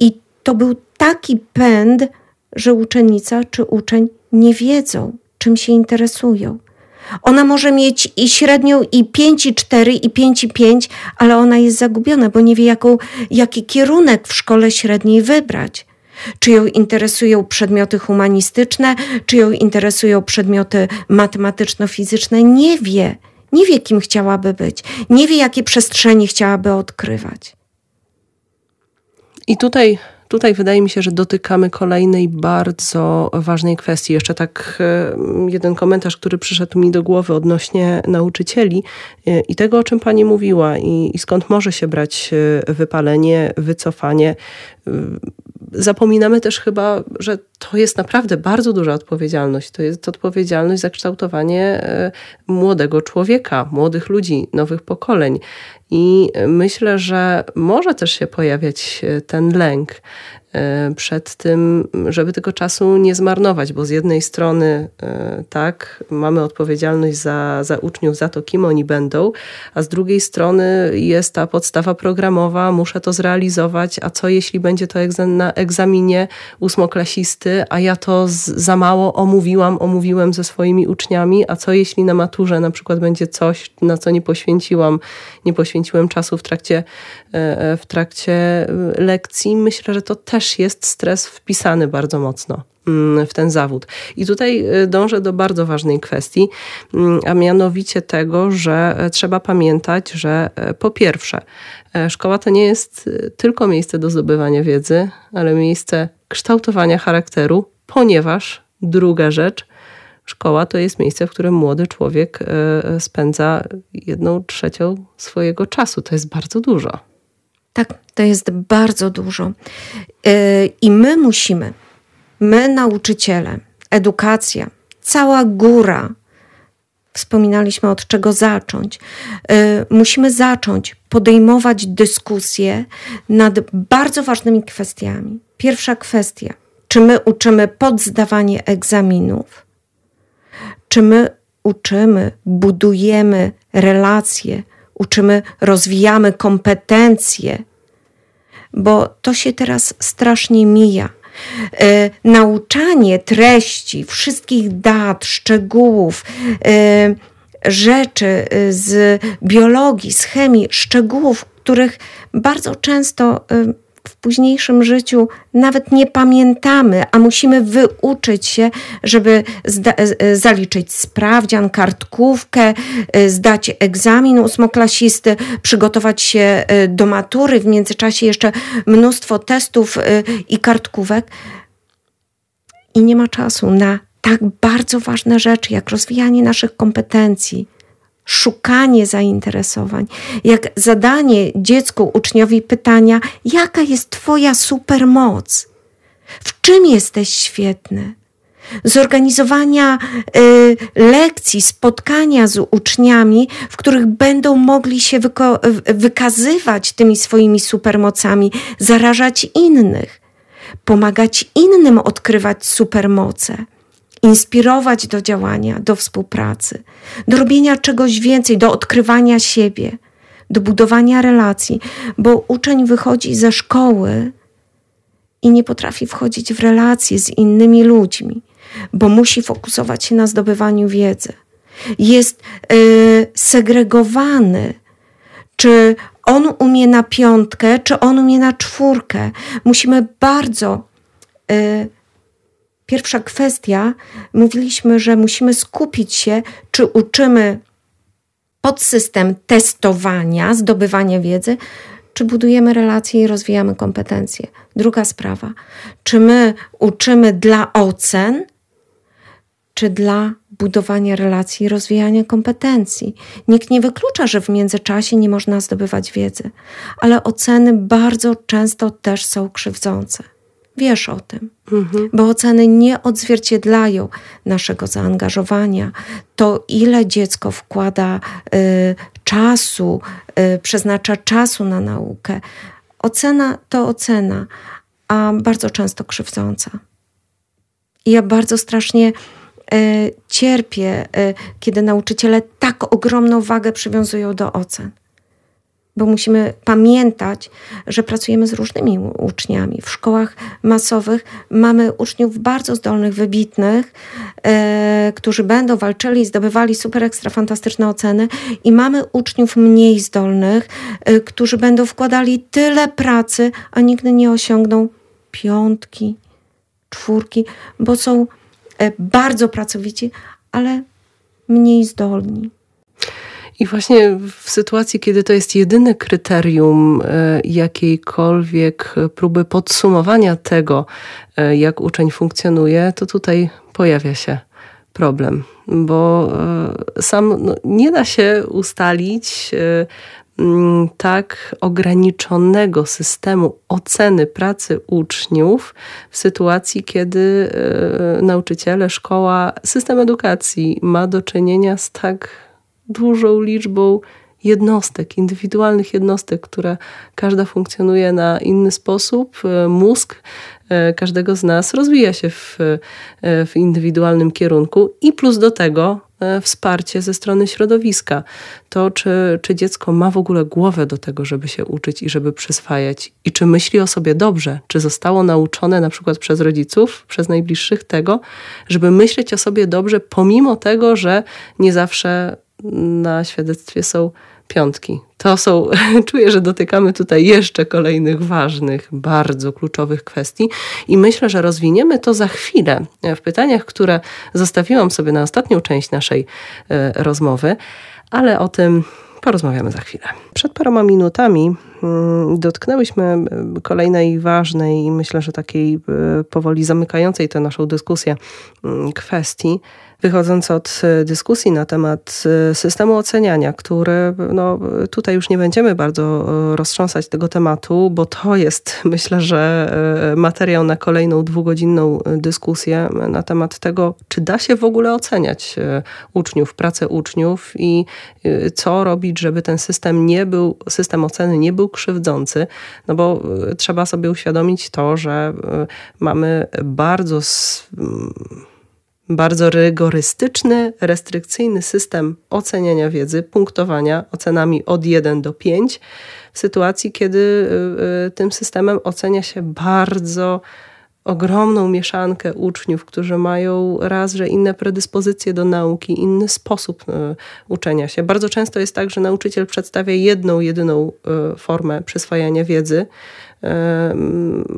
i to był taki pęd, że uczennica czy uczeń nie wiedzą, czym się interesują. Ona może mieć i średnią i 5 i 4 i 5 i 5, ale ona jest zagubiona, bo nie wie jaką, jaki kierunek w szkole średniej wybrać. Czy ją interesują przedmioty humanistyczne, czy ją interesują przedmioty matematyczno-fizyczne? Nie wie. Nie wie, kim chciałaby być. Nie wie, jakie przestrzenie chciałaby odkrywać. I tutaj Tutaj wydaje mi się, że dotykamy kolejnej bardzo ważnej kwestii. Jeszcze tak e, jeden komentarz, który przyszedł mi do głowy odnośnie nauczycieli e, i tego, o czym pani mówiła i, i skąd może się brać e, wypalenie, wycofanie zapominamy też chyba, że to jest naprawdę bardzo duża odpowiedzialność. To jest odpowiedzialność za kształtowanie e, młodego człowieka, młodych ludzi, nowych pokoleń. I myślę, że może też się pojawiać e, ten lęk, przed tym, żeby tego czasu nie zmarnować, bo z jednej strony e, tak, mamy odpowiedzialność za, za uczniów, za to, kim oni będą, a z drugiej strony jest ta podstawa programowa, muszę to zrealizować, a co jeśli będzie to na egzaminie ósmoklasisty, a ja to za mało omówiłam, omówiłem ze swoimi uczniami, a co jeśli na maturze na przykład będzie coś, na co nie poświęciłam, nie poświęciłem czasu w trakcie, e, w trakcie lekcji. Myślę, że to też też jest stres wpisany bardzo mocno mm, w ten zawód. I tutaj y, dążę do bardzo ważnej kwestii, mm, a mianowicie tego, że e, trzeba pamiętać, że e, po pierwsze, e, szkoła to nie jest tylko miejsce do zdobywania wiedzy, ale miejsce kształtowania charakteru, ponieważ druga rzecz, szkoła to jest miejsce, w którym młody człowiek spędza jedną trzecią swojego czasu. To jest bardzo dużo. Tak, to jest bardzo dużo. E, I my musimy, my nauczyciele, edukacja, cała góra, wspominaliśmy od czego zacząć, e, musimy zacząć podejmować dyskusje nad bardzo ważnymi kwestiami. Pierwsza kwestia, czy my uczymy podzdawanie egzaminów, czy my uczymy, budujemy relacje uczymy, rozwijamy kompetencje, bo to się teraz strasznie mija. E, nauczanie treści, wszystkich dat, szczegółów, e, rzeczy e, z biologii, z chemii, szczegółów, których bardzo często e, w późniejszym życiu nawet nie pamiętamy, a musimy wyuczyć się, żeby zaliczyć sprawdzian, kartkówkę, y, zdać egzamin ósmoklasisty, przygotować się do matury, w międzyczasie jeszcze mnóstwo testów i kartkówek. I nie ma czasu na tak bardzo ważne rzeczy, jak rozwijanie naszych kompetencji szukanie zainteresowań, jak zadanie dziecku, uczniowi pytania, jaka jest Twoja supermoc, w czym jesteś świetny. Zorganizowania y, lekcji, spotkania z uczniami, w których będą mogli się wykazywać tymi swoimi supermocami, zarażać innych, pomagać innym odkrywać supermoce inspirować do działania, do współpracy, do robienia czegoś więcej, do odkrywania siebie, do budowania relacji, bo uczeń wychodzi ze szkoły i nie potrafi wchodzić w relacje z innymi ludźmi, bo musi fokusować się na zdobywaniu wiedzy. Jest yy, segregowany, czy on umie na piątkę, czy on umie na czwórkę. Musimy bardzo yy, Pierwsza kwestia, mówiliśmy, że musimy skupić się, czy uczymy podsystem testowania, zdobywania wiedzy, czy budujemy relacje i rozwijamy kompetencje. Druga sprawa, czy my uczymy dla ocen, czy dla budowania relacji i rozwijania kompetencji. Nikt nie wyklucza, że w międzyczasie nie można zdobywać wiedzy, ale oceny bardzo często też są krzywdzące. Wiesz o tym, mhm. bo oceny nie odzwierciedlają naszego zaangażowania, to ile dziecko wkłada y, czasu, y, przeznacza czasu na naukę. Ocena to ocena, a bardzo często krzywdząca. I ja bardzo strasznie E, cierpię, e, kiedy nauczyciele tak ogromną wagę przywiązują do ocen. Bo musimy pamiętać, że pracujemy z różnymi uczniami. W szkołach masowych mamy uczniów bardzo zdolnych, wybitnych, e, którzy będą walczyli, zdobywali super ekstra fantastyczne oceny, i mamy uczniów mniej zdolnych, e, którzy będą wkładali tyle pracy, a nigdy nie osiągną piątki, czwórki, bo są E, bardzo pracowici, ale mniej zdolni. I właśnie w sytuacji, kiedy to jest jedyne kryterium e, jakiejkolwiek próby podsumowania tego, e, jak uczeń funkcjonuje, to tutaj pojawia się problem, bo sam no, nie da się ustalić tak ograniczonego systemu oceny pracy uczniów w sytuacji, kiedy e, nauczyciele, szkoła, system edukacji ma do czynienia z tak dużą liczbą jednostek, indywidualnych jednostek, które każda funkcjonuje na inny sposób. E, mózg e, każdego z nas rozwija się w, w indywidualnym kierunku i plus do tego E, wsparcie ze strony środowiska. To, czy, czy dziecko ma w ogóle głowę do tego, żeby się uczyć i żeby przyswajać, i czy myśli o sobie dobrze, czy zostało nauczone na przykład przez rodziców, przez najbliższych tego, żeby myśleć o sobie dobrze, pomimo tego, że nie zawsze na świadectwie są piątki. To są, czuję, że dotykamy tutaj jeszcze kolejnych ważnych, bardzo kluczowych kwestii i myślę, że rozwiniemy to za chwilę w pytaniach, które zostawiłam sobie na ostatnią część naszej e, rozmowy, ale o tym porozmawiamy za chwilę. Przed paroma minutami mm, dotknęłyśmy e, kolejnej ważnej i myślę, że takiej e, powoli zamykającej tę naszą dyskusję mm, kwestii wychodząc od e, dyskusji na temat e, systemu oceniania, który no, tutaj już nie będziemy bardzo e, roztrząsać tego tematu, bo to jest myślę, że materiał na kolejną dwugodzinną dyskusję na temat tego, czy da się w ogóle oceniać uczniów, pracę uczniów i co robić, żeby ten system nie był, system oceny nie był krzywdzący, no bo trzeba sobie uświadomić to, że mamy bardzo bardzo rygorystyczny, restrykcyjny system oceniania wiedzy, punktowania ocenami od 1 do 5, w sytuacji, kiedy y, y, tym systemem ocenia się bardzo ogromną mieszankę uczniów, którzy mają raz, że inne predyspozycje do nauki, inny sposób y, uczenia się. Bardzo często jest tak, że nauczyciel przedstawia jedną, jedyną formę przyswajania wiedzy,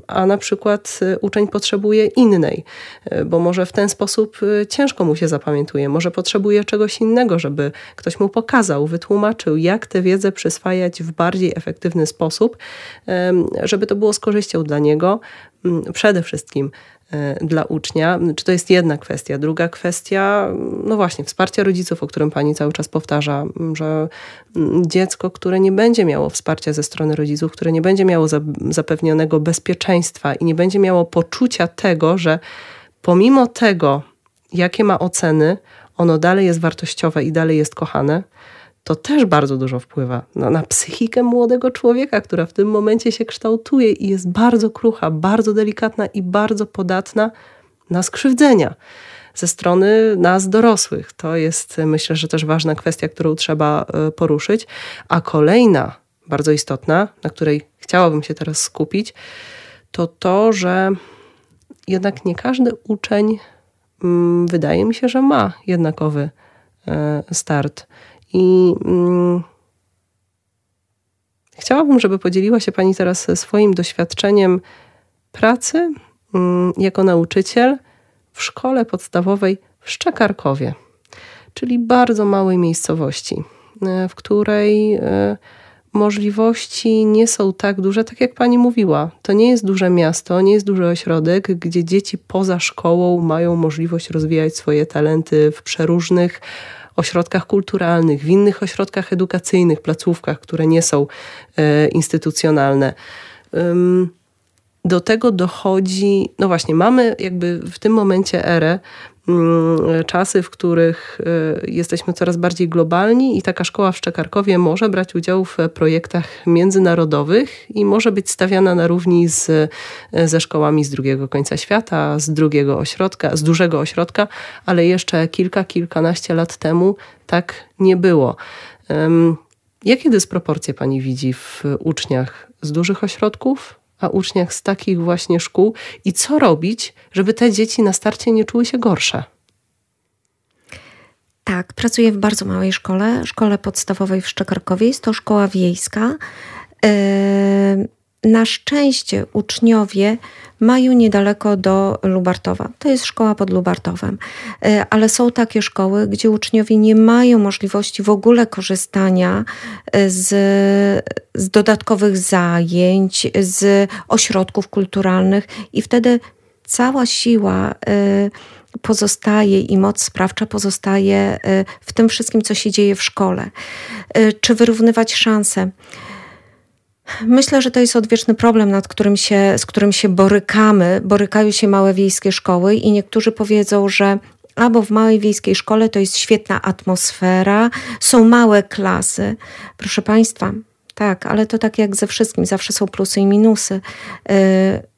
a na przykład y, uczeń potrzebuje innej, y, bo może w ten sposób y, ciężko mu się zapamiętuje, może potrzebuje czegoś innego, żeby ktoś mu pokazał, wytłumaczył, jak tę wiedzę przyswajać w bardziej efektywny sposób, żeby to było z korzyścią dla niego. Przede wszystkim dla ucznia. Czy to jest jedna kwestia? Druga kwestia, no właśnie, wsparcie rodziców, o którym pani cały czas powtarza, że dziecko, które nie będzie miało wsparcia ze strony rodziców, które nie będzie miało zapewnionego bezpieczeństwa i nie będzie miało poczucia tego, że pomimo tego, jakie ma oceny, ono dalej jest wartościowe i dalej jest kochane, to też bardzo dużo wpływa na, na, psychikę młodego człowieka, która w tym momencie się kształtuje i jest bardzo krucha, bardzo delikatna i bardzo podatna na skrzywdzenia ze strony nas dorosłych. To jest myślę, że też ważna kwestia, którą trzeba e, poruszyć. A kolejna, bardzo istotna, na której chciałabym się teraz skupić, to to, że jednak nie każdy uczeń, mm, wydaje mi się, że ma jednakowy e, start i mm, chciałabym, żeby podzieliła się Pani teraz swoim doświadczeniem pracy mm, jako nauczyciel w szkole podstawowej w Szczekarkowie, czyli bardzo małej miejscowości, e, w której e, możliwości nie są tak duże, tak jak pani mówiła. To nie jest duże miasto, nie jest duży ośrodek, gdzie dzieci poza szkołą mają możliwość rozwijać swoje talenty w przeróżnych ośrodkach kulturalnych, w innych ośrodkach edukacyjnych, placówkach, które nie są e, instytucjonalne. Do tego dochodzi, no właśnie, mamy jakby w tym momencie erę czasy, w których jesteśmy coraz bardziej globalni i taka szkoła w Szczekarkowie może brać udział w projektach międzynarodowych i może być stawiana na równi z, ze szkołami z drugiego końca świata, z drugiego ośrodka, z dużego ośrodka, ale jeszcze kilka, kilkanaście lat temu tak nie było. Jakie dysproporcje pani widzi w uczniach z dużych ośrodków, a uczniach z takich właśnie szkół i co robić, żeby te dzieci na starcie nie czuły się gorsze? Tak, pracuję w bardzo małej szkole, szkole podstawowej w Szczekarkowie. Jest to szkoła wiejska. Yy na szczęście uczniowie mają niedaleko do Lubartowa. To jest szkoła pod Lubartowem, e, ale są takie szkoły, gdzie uczniowie nie mają możliwości w ogóle korzystania e, z, z dodatkowych zajęć, z ośrodków kulturalnych, i wtedy cała siła e, pozostaje i moc sprawcza pozostaje w tym wszystkim, co się dzieje w szkole. Czy wyrównywać szanse? Myślę, że to jest odwieczny problem, nad którym się, z którym się borykamy. Borykają się małe wiejskie szkoły i niektórzy powiedzą, że albo w małej wiejskiej szkole to jest świetna atmosfera, są małe klasy. Proszę Państwa, tak, ale to tak jak ze wszystkim, zawsze są plusy i minusy. Y,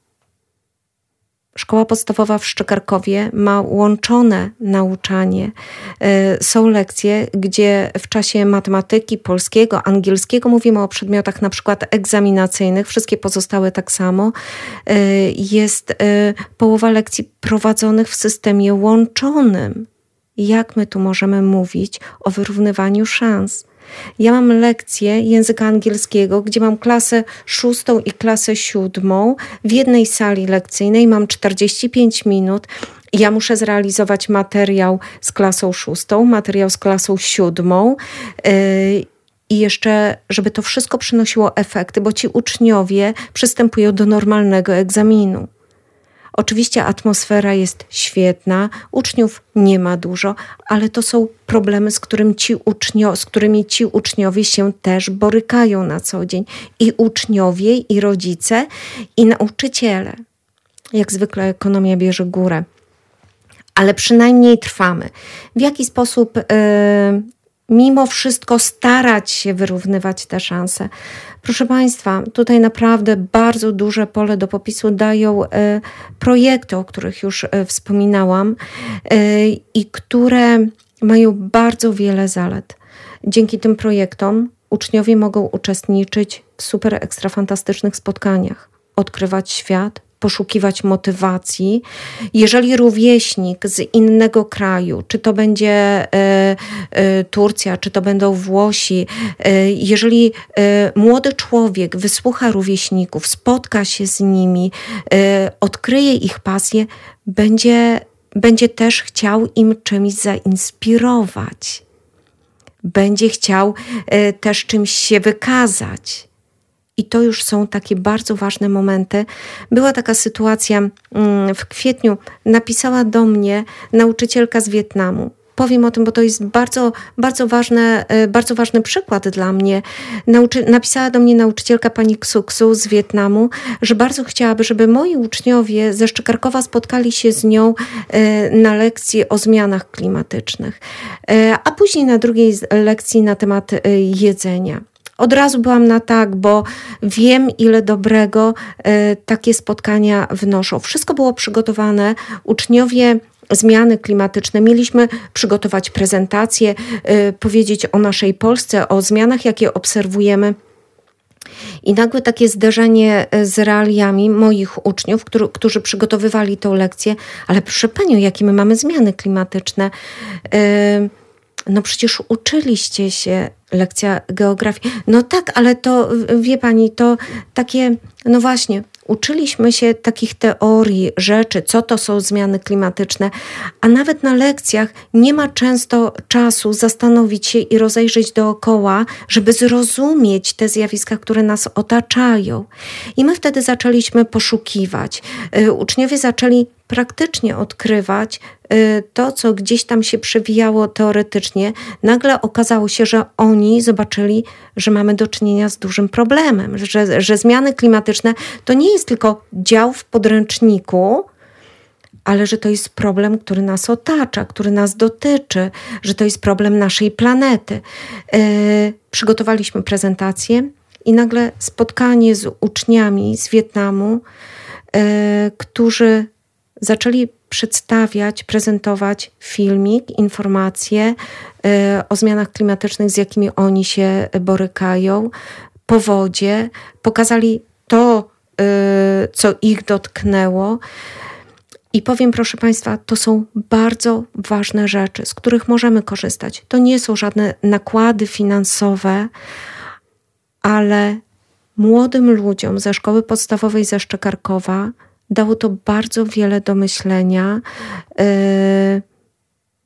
Szkoła podstawowa w Szczekarkowie ma łączone nauczanie. E, są lekcje, gdzie w czasie matematyki, polskiego, angielskiego mówimy o przedmiotach na przykład egzaminacyjnych, wszystkie pozostałe tak samo. E, jest e, połowa lekcji prowadzonych w systemie łączonym. Jak my tu możemy mówić o wyrównywaniu szans? Ja mam lekcję języka angielskiego, gdzie mam klasę szóstą i klasę siódmą. W jednej sali lekcyjnej mam 45 minut. Ja muszę zrealizować materiał z klasą szóstą, materiał z klasą siódmą. Yy, i jeszcze, żeby to wszystko przynosiło efekty, bo ci uczniowie przystępują do normalnego egzaminu. Oczywiście atmosfera jest świetna, uczniów nie ma dużo, ale to są problemy, z, którym ci ucznio, z którymi ci uczniowie się też borykają na co dzień. I uczniowie, i rodzice, i nauczyciele. Jak zwykle ekonomia bierze górę ale przynajmniej trwamy. W jaki sposób y, mimo wszystko starać się wyrównywać te szanse. Proszę Państwa, tutaj naprawdę bardzo duże pole do popisu dają e, projekty, o których już e, wspominałam e, i które mają bardzo wiele zalet. Dzięki tym projektom uczniowie mogą uczestniczyć w super ekstra fantastycznych spotkaniach, odkrywać świat, poszukiwać motywacji. Jeżeli rówieśnik z innego kraju, czy to będzie e, e, Turcja, czy to będą Włosi, e, jeżeli młody człowiek wysłucha rówieśników, spotka się z nimi, odkryje ich pasję, będzie, będzie też chciał im czymś zainspirować. Będzie chciał też czymś się wykazać. I to już są takie bardzo ważne momenty. Była taka sytuacja mm, w kwietniu, napisała do mnie nauczycielka z Wietnamu. Powiem o tym, bo to jest bardzo, bardzo, ważne, e, bardzo ważny przykład dla mnie. Nauczy napisała do mnie nauczycielka pani Ksuksu z Wietnamu, że bardzo chciałaby, żeby moi uczniowie ze Szczykarkowa spotkali się z nią e, na lekcji o zmianach klimatycznych, e, a później na drugiej lekcji na temat jedzenia. Od razu byłam na tak, bo wiem, ile dobrego e, takie spotkania wnoszą. Wszystko było przygotowane. Uczniowie zmiany klimatyczne. Mieliśmy przygotować prezentację, e, powiedzieć o naszej Polsce, o zmianach, jakie obserwujemy. I nagłe takie zderzenie e, z realiami moich uczniów, którzy, którzy przygotowywali tę lekcję, ale proszę Panią, jakie my mamy zmiany klimatyczne. No przecież uczyliście się lekcja geografii. No tak, ale to wie pani, to takie, no właśnie, uczyliśmy się takich teorii, rzeczy, co to są zmiany klimatyczne, a nawet na lekcjach nie ma często czasu zastanowić się i rozejrzeć dookoła, żeby zrozumieć te zjawiska, które nas otaczają. I my wtedy zaczęliśmy poszukiwać. Y, uczniowie zaczęli praktycznie odkrywać y, to, co gdzieś tam się przewijało teoretycznie, nagle okazało się, że oni zobaczyli, że mamy do czynienia z dużym problemem, że, że zmiany klimatyczne to nie jest tylko dział w podręczniku, ale że to jest problem, który nas otacza, który nas dotyczy, że to jest problem naszej planety. Yy, przygotowaliśmy prezentację i nagle spotkanie z uczniami z Wietnamu, yy, którzy zaczęli przedstawiać, prezentować filmik, informacje o zmianach klimatycznych, z jakimi oni się borykają, powodzie, pokazali to, co ich dotknęło. I powiem, proszę Państwa, to są bardzo ważne rzeczy, z których możemy korzystać. To nie są żadne nakłady finansowe, ale młodym ludziom ze szkoły podstawowej ze Szczekarkowa dało to bardzo wiele do myślenia. Yy,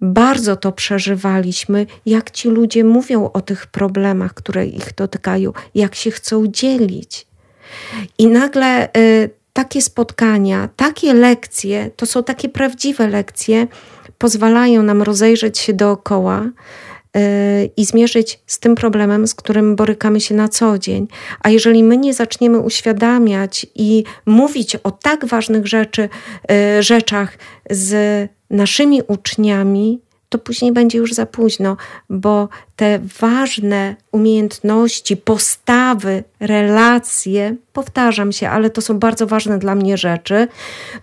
bardzo to przeżywaliśmy, jak ci ludzie mówią o tych problemach, które ich dotykają, jak się chcą dzielić. I nagle yy, takie spotkania, takie lekcje, to są takie prawdziwe lekcje, pozwalają nam rozejrzeć się dookoła i zmierzyć z tym problemem, z którym borykamy się na co dzień. A jeżeli my nie zaczniemy uświadamiać i mówić o tak ważnych rzeczy, yy, rzeczach z naszymi uczniami, to później będzie już za późno, bo te ważne umiejętności, postawy, relacje, powtarzam się, ale to są bardzo ważne dla mnie rzeczy,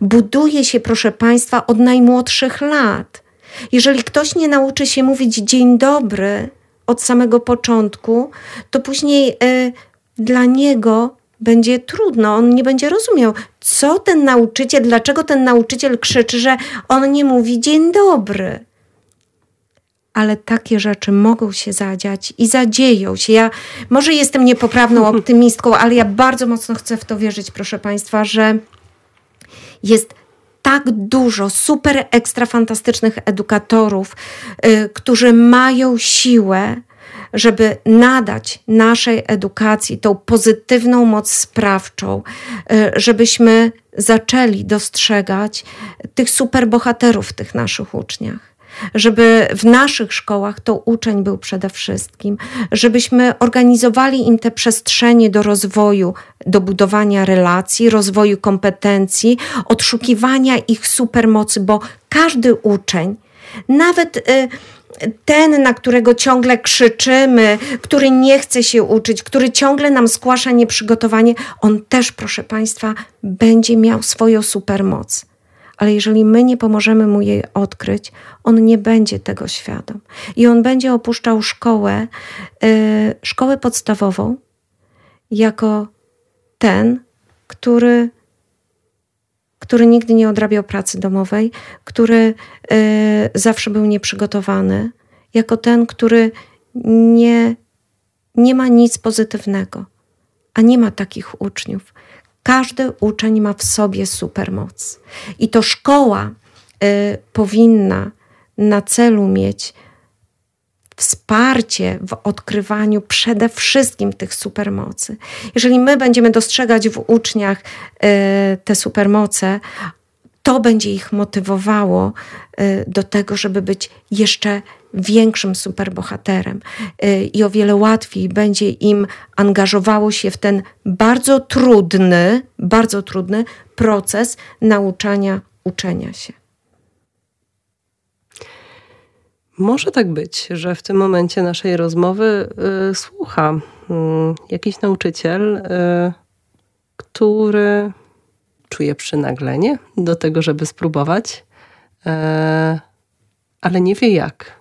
buduje się, proszę Państwa, od najmłodszych lat. Jeżeli ktoś nie nauczy się mówić dzień dobry od samego początku, to później y, dla niego będzie trudno, on nie będzie rozumiał, co ten nauczyciel, dlaczego ten nauczyciel krzyczy, że on nie mówi dzień dobry ale takie rzeczy mogą się zadziać i zadzieją się. Ja może jestem niepoprawną optymistką, ale ja bardzo mocno chcę w to wierzyć, proszę Państwa, że jest tak dużo super ekstra fantastycznych edukatorów, y, którzy mają siłę, żeby nadać naszej edukacji tą pozytywną moc sprawczą, y, żebyśmy zaczęli dostrzegać tych superbohaterów w tych naszych uczniach żeby w naszych szkołach to uczeń był przede wszystkim, żebyśmy organizowali im te przestrzenie do rozwoju, do budowania relacji, rozwoju kompetencji, odszukiwania ich supermocy, bo każdy uczeń, nawet y, ten, na którego ciągle krzyczymy, który nie chce się uczyć, który ciągle nam zgłasza nieprzygotowanie, on też, proszę Państwa, będzie miał swoją supermoc ale jeżeli my nie pomożemy mu jej odkryć, on nie będzie tego świadom. I on będzie opuszczał szkołę, yy, szkołę podstawową, jako ten, który, który nigdy nie odrabiał pracy domowej, który yy, zawsze był nieprzygotowany, jako ten, który nie, nie ma nic pozytywnego. A nie ma takich uczniów. Każdy uczeń ma w sobie supermoc. I to szkoła y, powinna na celu mieć wsparcie w odkrywaniu przede wszystkim tych supermocy. Jeżeli my będziemy dostrzegać w uczniach y, te supermoce, to będzie ich motywowało y, do tego, żeby być jeszcze większym superbohaterem y, i o wiele łatwiej będzie im angażowało się w ten bardzo trudny, bardzo trudny proces nauczania, uczenia się. Może tak być, że w tym momencie naszej rozmowy y, słucha y, jakiś nauczyciel, y, który czuje przynaglenie do tego, żeby spróbować, y, ale nie wie jak.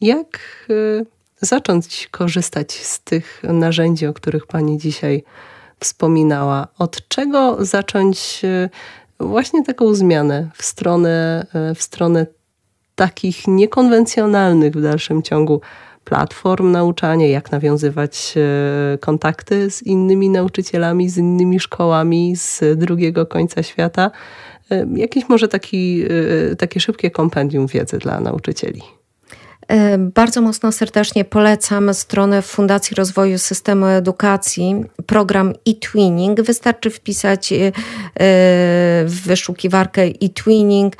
Jak y, zacząć korzystać z tych narzędzi, o których Pani dzisiaj wspominała? Od czego zacząć y, właśnie taką zmianę w stronę, w stronę takich niekonwencjonalnych w dalszym ciągu platform nauczania, jak nawiązywać kontakty z innymi nauczycielami, z innymi szkołami z drugiego końca świata? Jakieś może taki, takie szybkie kompendium wiedzy dla nauczycieli? E, bardzo mocno serdecznie polecam stronę Fundacji Rozwoju Systemu Edukacji, program e-twinning. Wystarczy wpisać e, w wyszukiwarkę e-twinning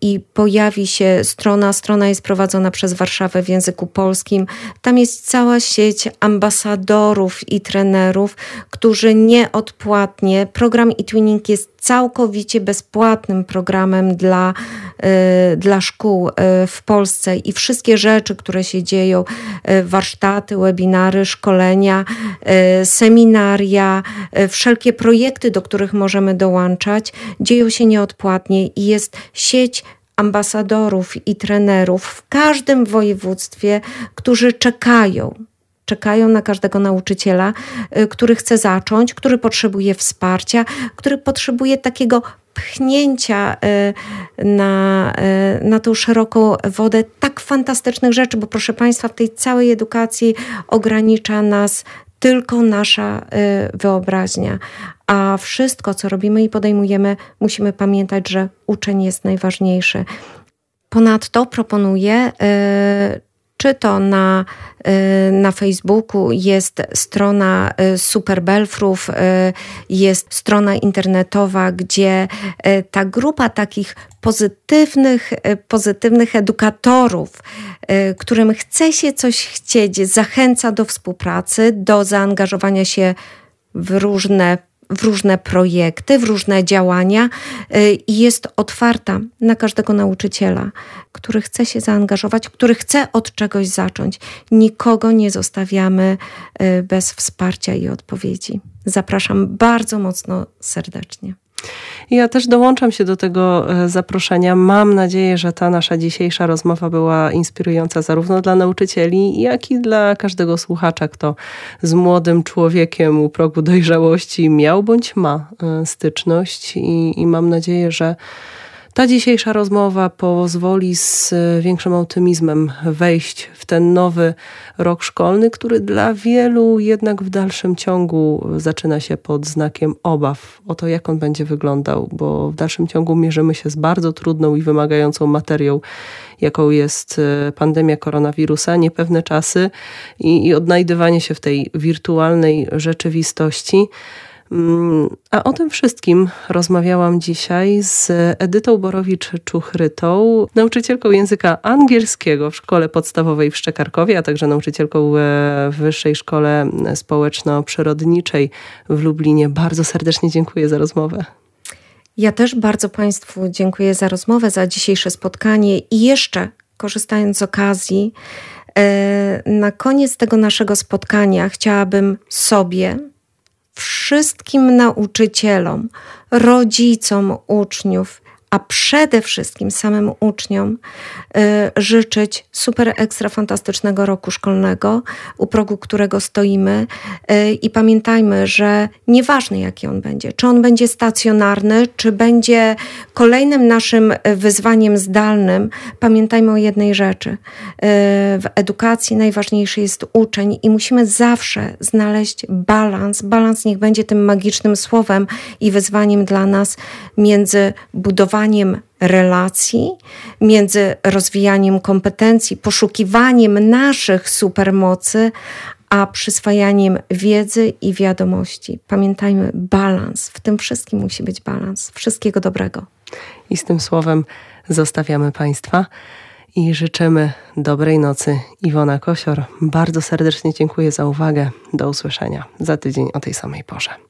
i pojawi się strona. Strona jest prowadzona przez Warszawę w języku polskim. Tam jest cała sieć ambasadorów i trenerów, którzy nieodpłatnie, program e-twinning jest całkowicie bezpłatnym programem dla, y, dla szkół y, w Polsce. I wszystkie rzeczy, które się dzieją, y, warsztaty, webinary, szkolenia, seminaria, wszelkie projekty, do których możemy dołączać, dzieją się nieodpłatnie i jest sieć ambasadorów i trenerów w każdym województwie, którzy czekają czekają na każdego nauczyciela, y, który chce zacząć, który potrzebuje wsparcia, który potrzebuje takiego pchnięcia y, na, y, na tą szeroką wodę tak fantastycznych rzeczy, bo proszę Państwa, w tej całej edukacji ogranicza nas tylko nasza wyobraźnia. A wszystko, co robimy i podejmujemy, musimy pamiętać, że uczeń jest najważniejszy. Ponadto proponuję czy to na, y, na Facebooku jest strona y, Super Belfrów, y, jest strona internetowa, gdzie ta grupa takich pozytywnych, pozytywnych edukatorów, którym chce się coś chcieć, zachęca do współpracy, do zaangażowania się w różne w różne projekty, w różne działania y, i jest otwarta na każdego nauczyciela, który chce się zaangażować, który chce od czegoś zacząć. Nikogo nie zostawiamy y, bez wsparcia i odpowiedzi. Zapraszam bardzo mocno serdecznie. Ja też dołączam się do tego e, zaproszenia. Mam nadzieję, że ta nasza dzisiejsza rozmowa była inspirująca zarówno dla nauczycieli, jak i dla każdego słuchacza, kto z młodym człowiekiem u progu dojrzałości miał bądź ma e, styczność. I, i mam nadzieję, że ta dzisiejsza rozmowa pozwoli z większym optymizmem wejść w ten nowy rok szkolny, który dla wielu jednak w dalszym ciągu zaczyna się pod znakiem obaw o to, jak on będzie wyglądał, bo w dalszym ciągu mierzymy się z bardzo trudną i wymagającą materią, jaką jest e, pandemia koronawirusa, niepewne czasy i, i odnajdywanie się w tej wirtualnej rzeczywistości. Mm, a o tym wszystkim rozmawiałam dzisiaj z Edytą Borowicz-Czuchrytą, nauczycielką języka angielskiego w szkole podstawowej w Szczekarkowie, a także nauczycielką w Wyższej Szkole Społeczno-Przyrodniczej w Lublinie. Bardzo serdecznie dziękuję za rozmowę. Ja też bardzo Państwu dziękuję za rozmowę, za dzisiejsze spotkanie i jeszcze korzystając z okazji, e, na koniec tego naszego spotkania chciałabym sobie, wszystkim nauczycielom, rodzicom uczniów a przede wszystkim samym uczniom y, życzyć super ekstra fantastycznego roku szkolnego, u progu którego stoimy y, i pamiętajmy, że nieważne jaki on będzie, czy on będzie stacjonarny, czy będzie kolejnym naszym wyzwaniem zdalnym, pamiętajmy o jednej rzeczy. Y, w edukacji najważniejszy jest uczeń i musimy zawsze znaleźć balans. Balans niech będzie tym magicznym słowem i wyzwaniem dla nas między budowaniem budowaniem relacji, między rozwijaniem kompetencji, poszukiwaniem naszych supermocy, a przyswajaniem wiedzy i wiadomości. Pamiętajmy, balans. W tym wszystkim musi być balans. Wszystkiego dobrego. I z tym słowem zostawiamy Państwa i życzymy dobrej nocy. Iwona Kosior, bardzo serdecznie dziękuję za uwagę. Do usłyszenia za tydzień o tej samej porze.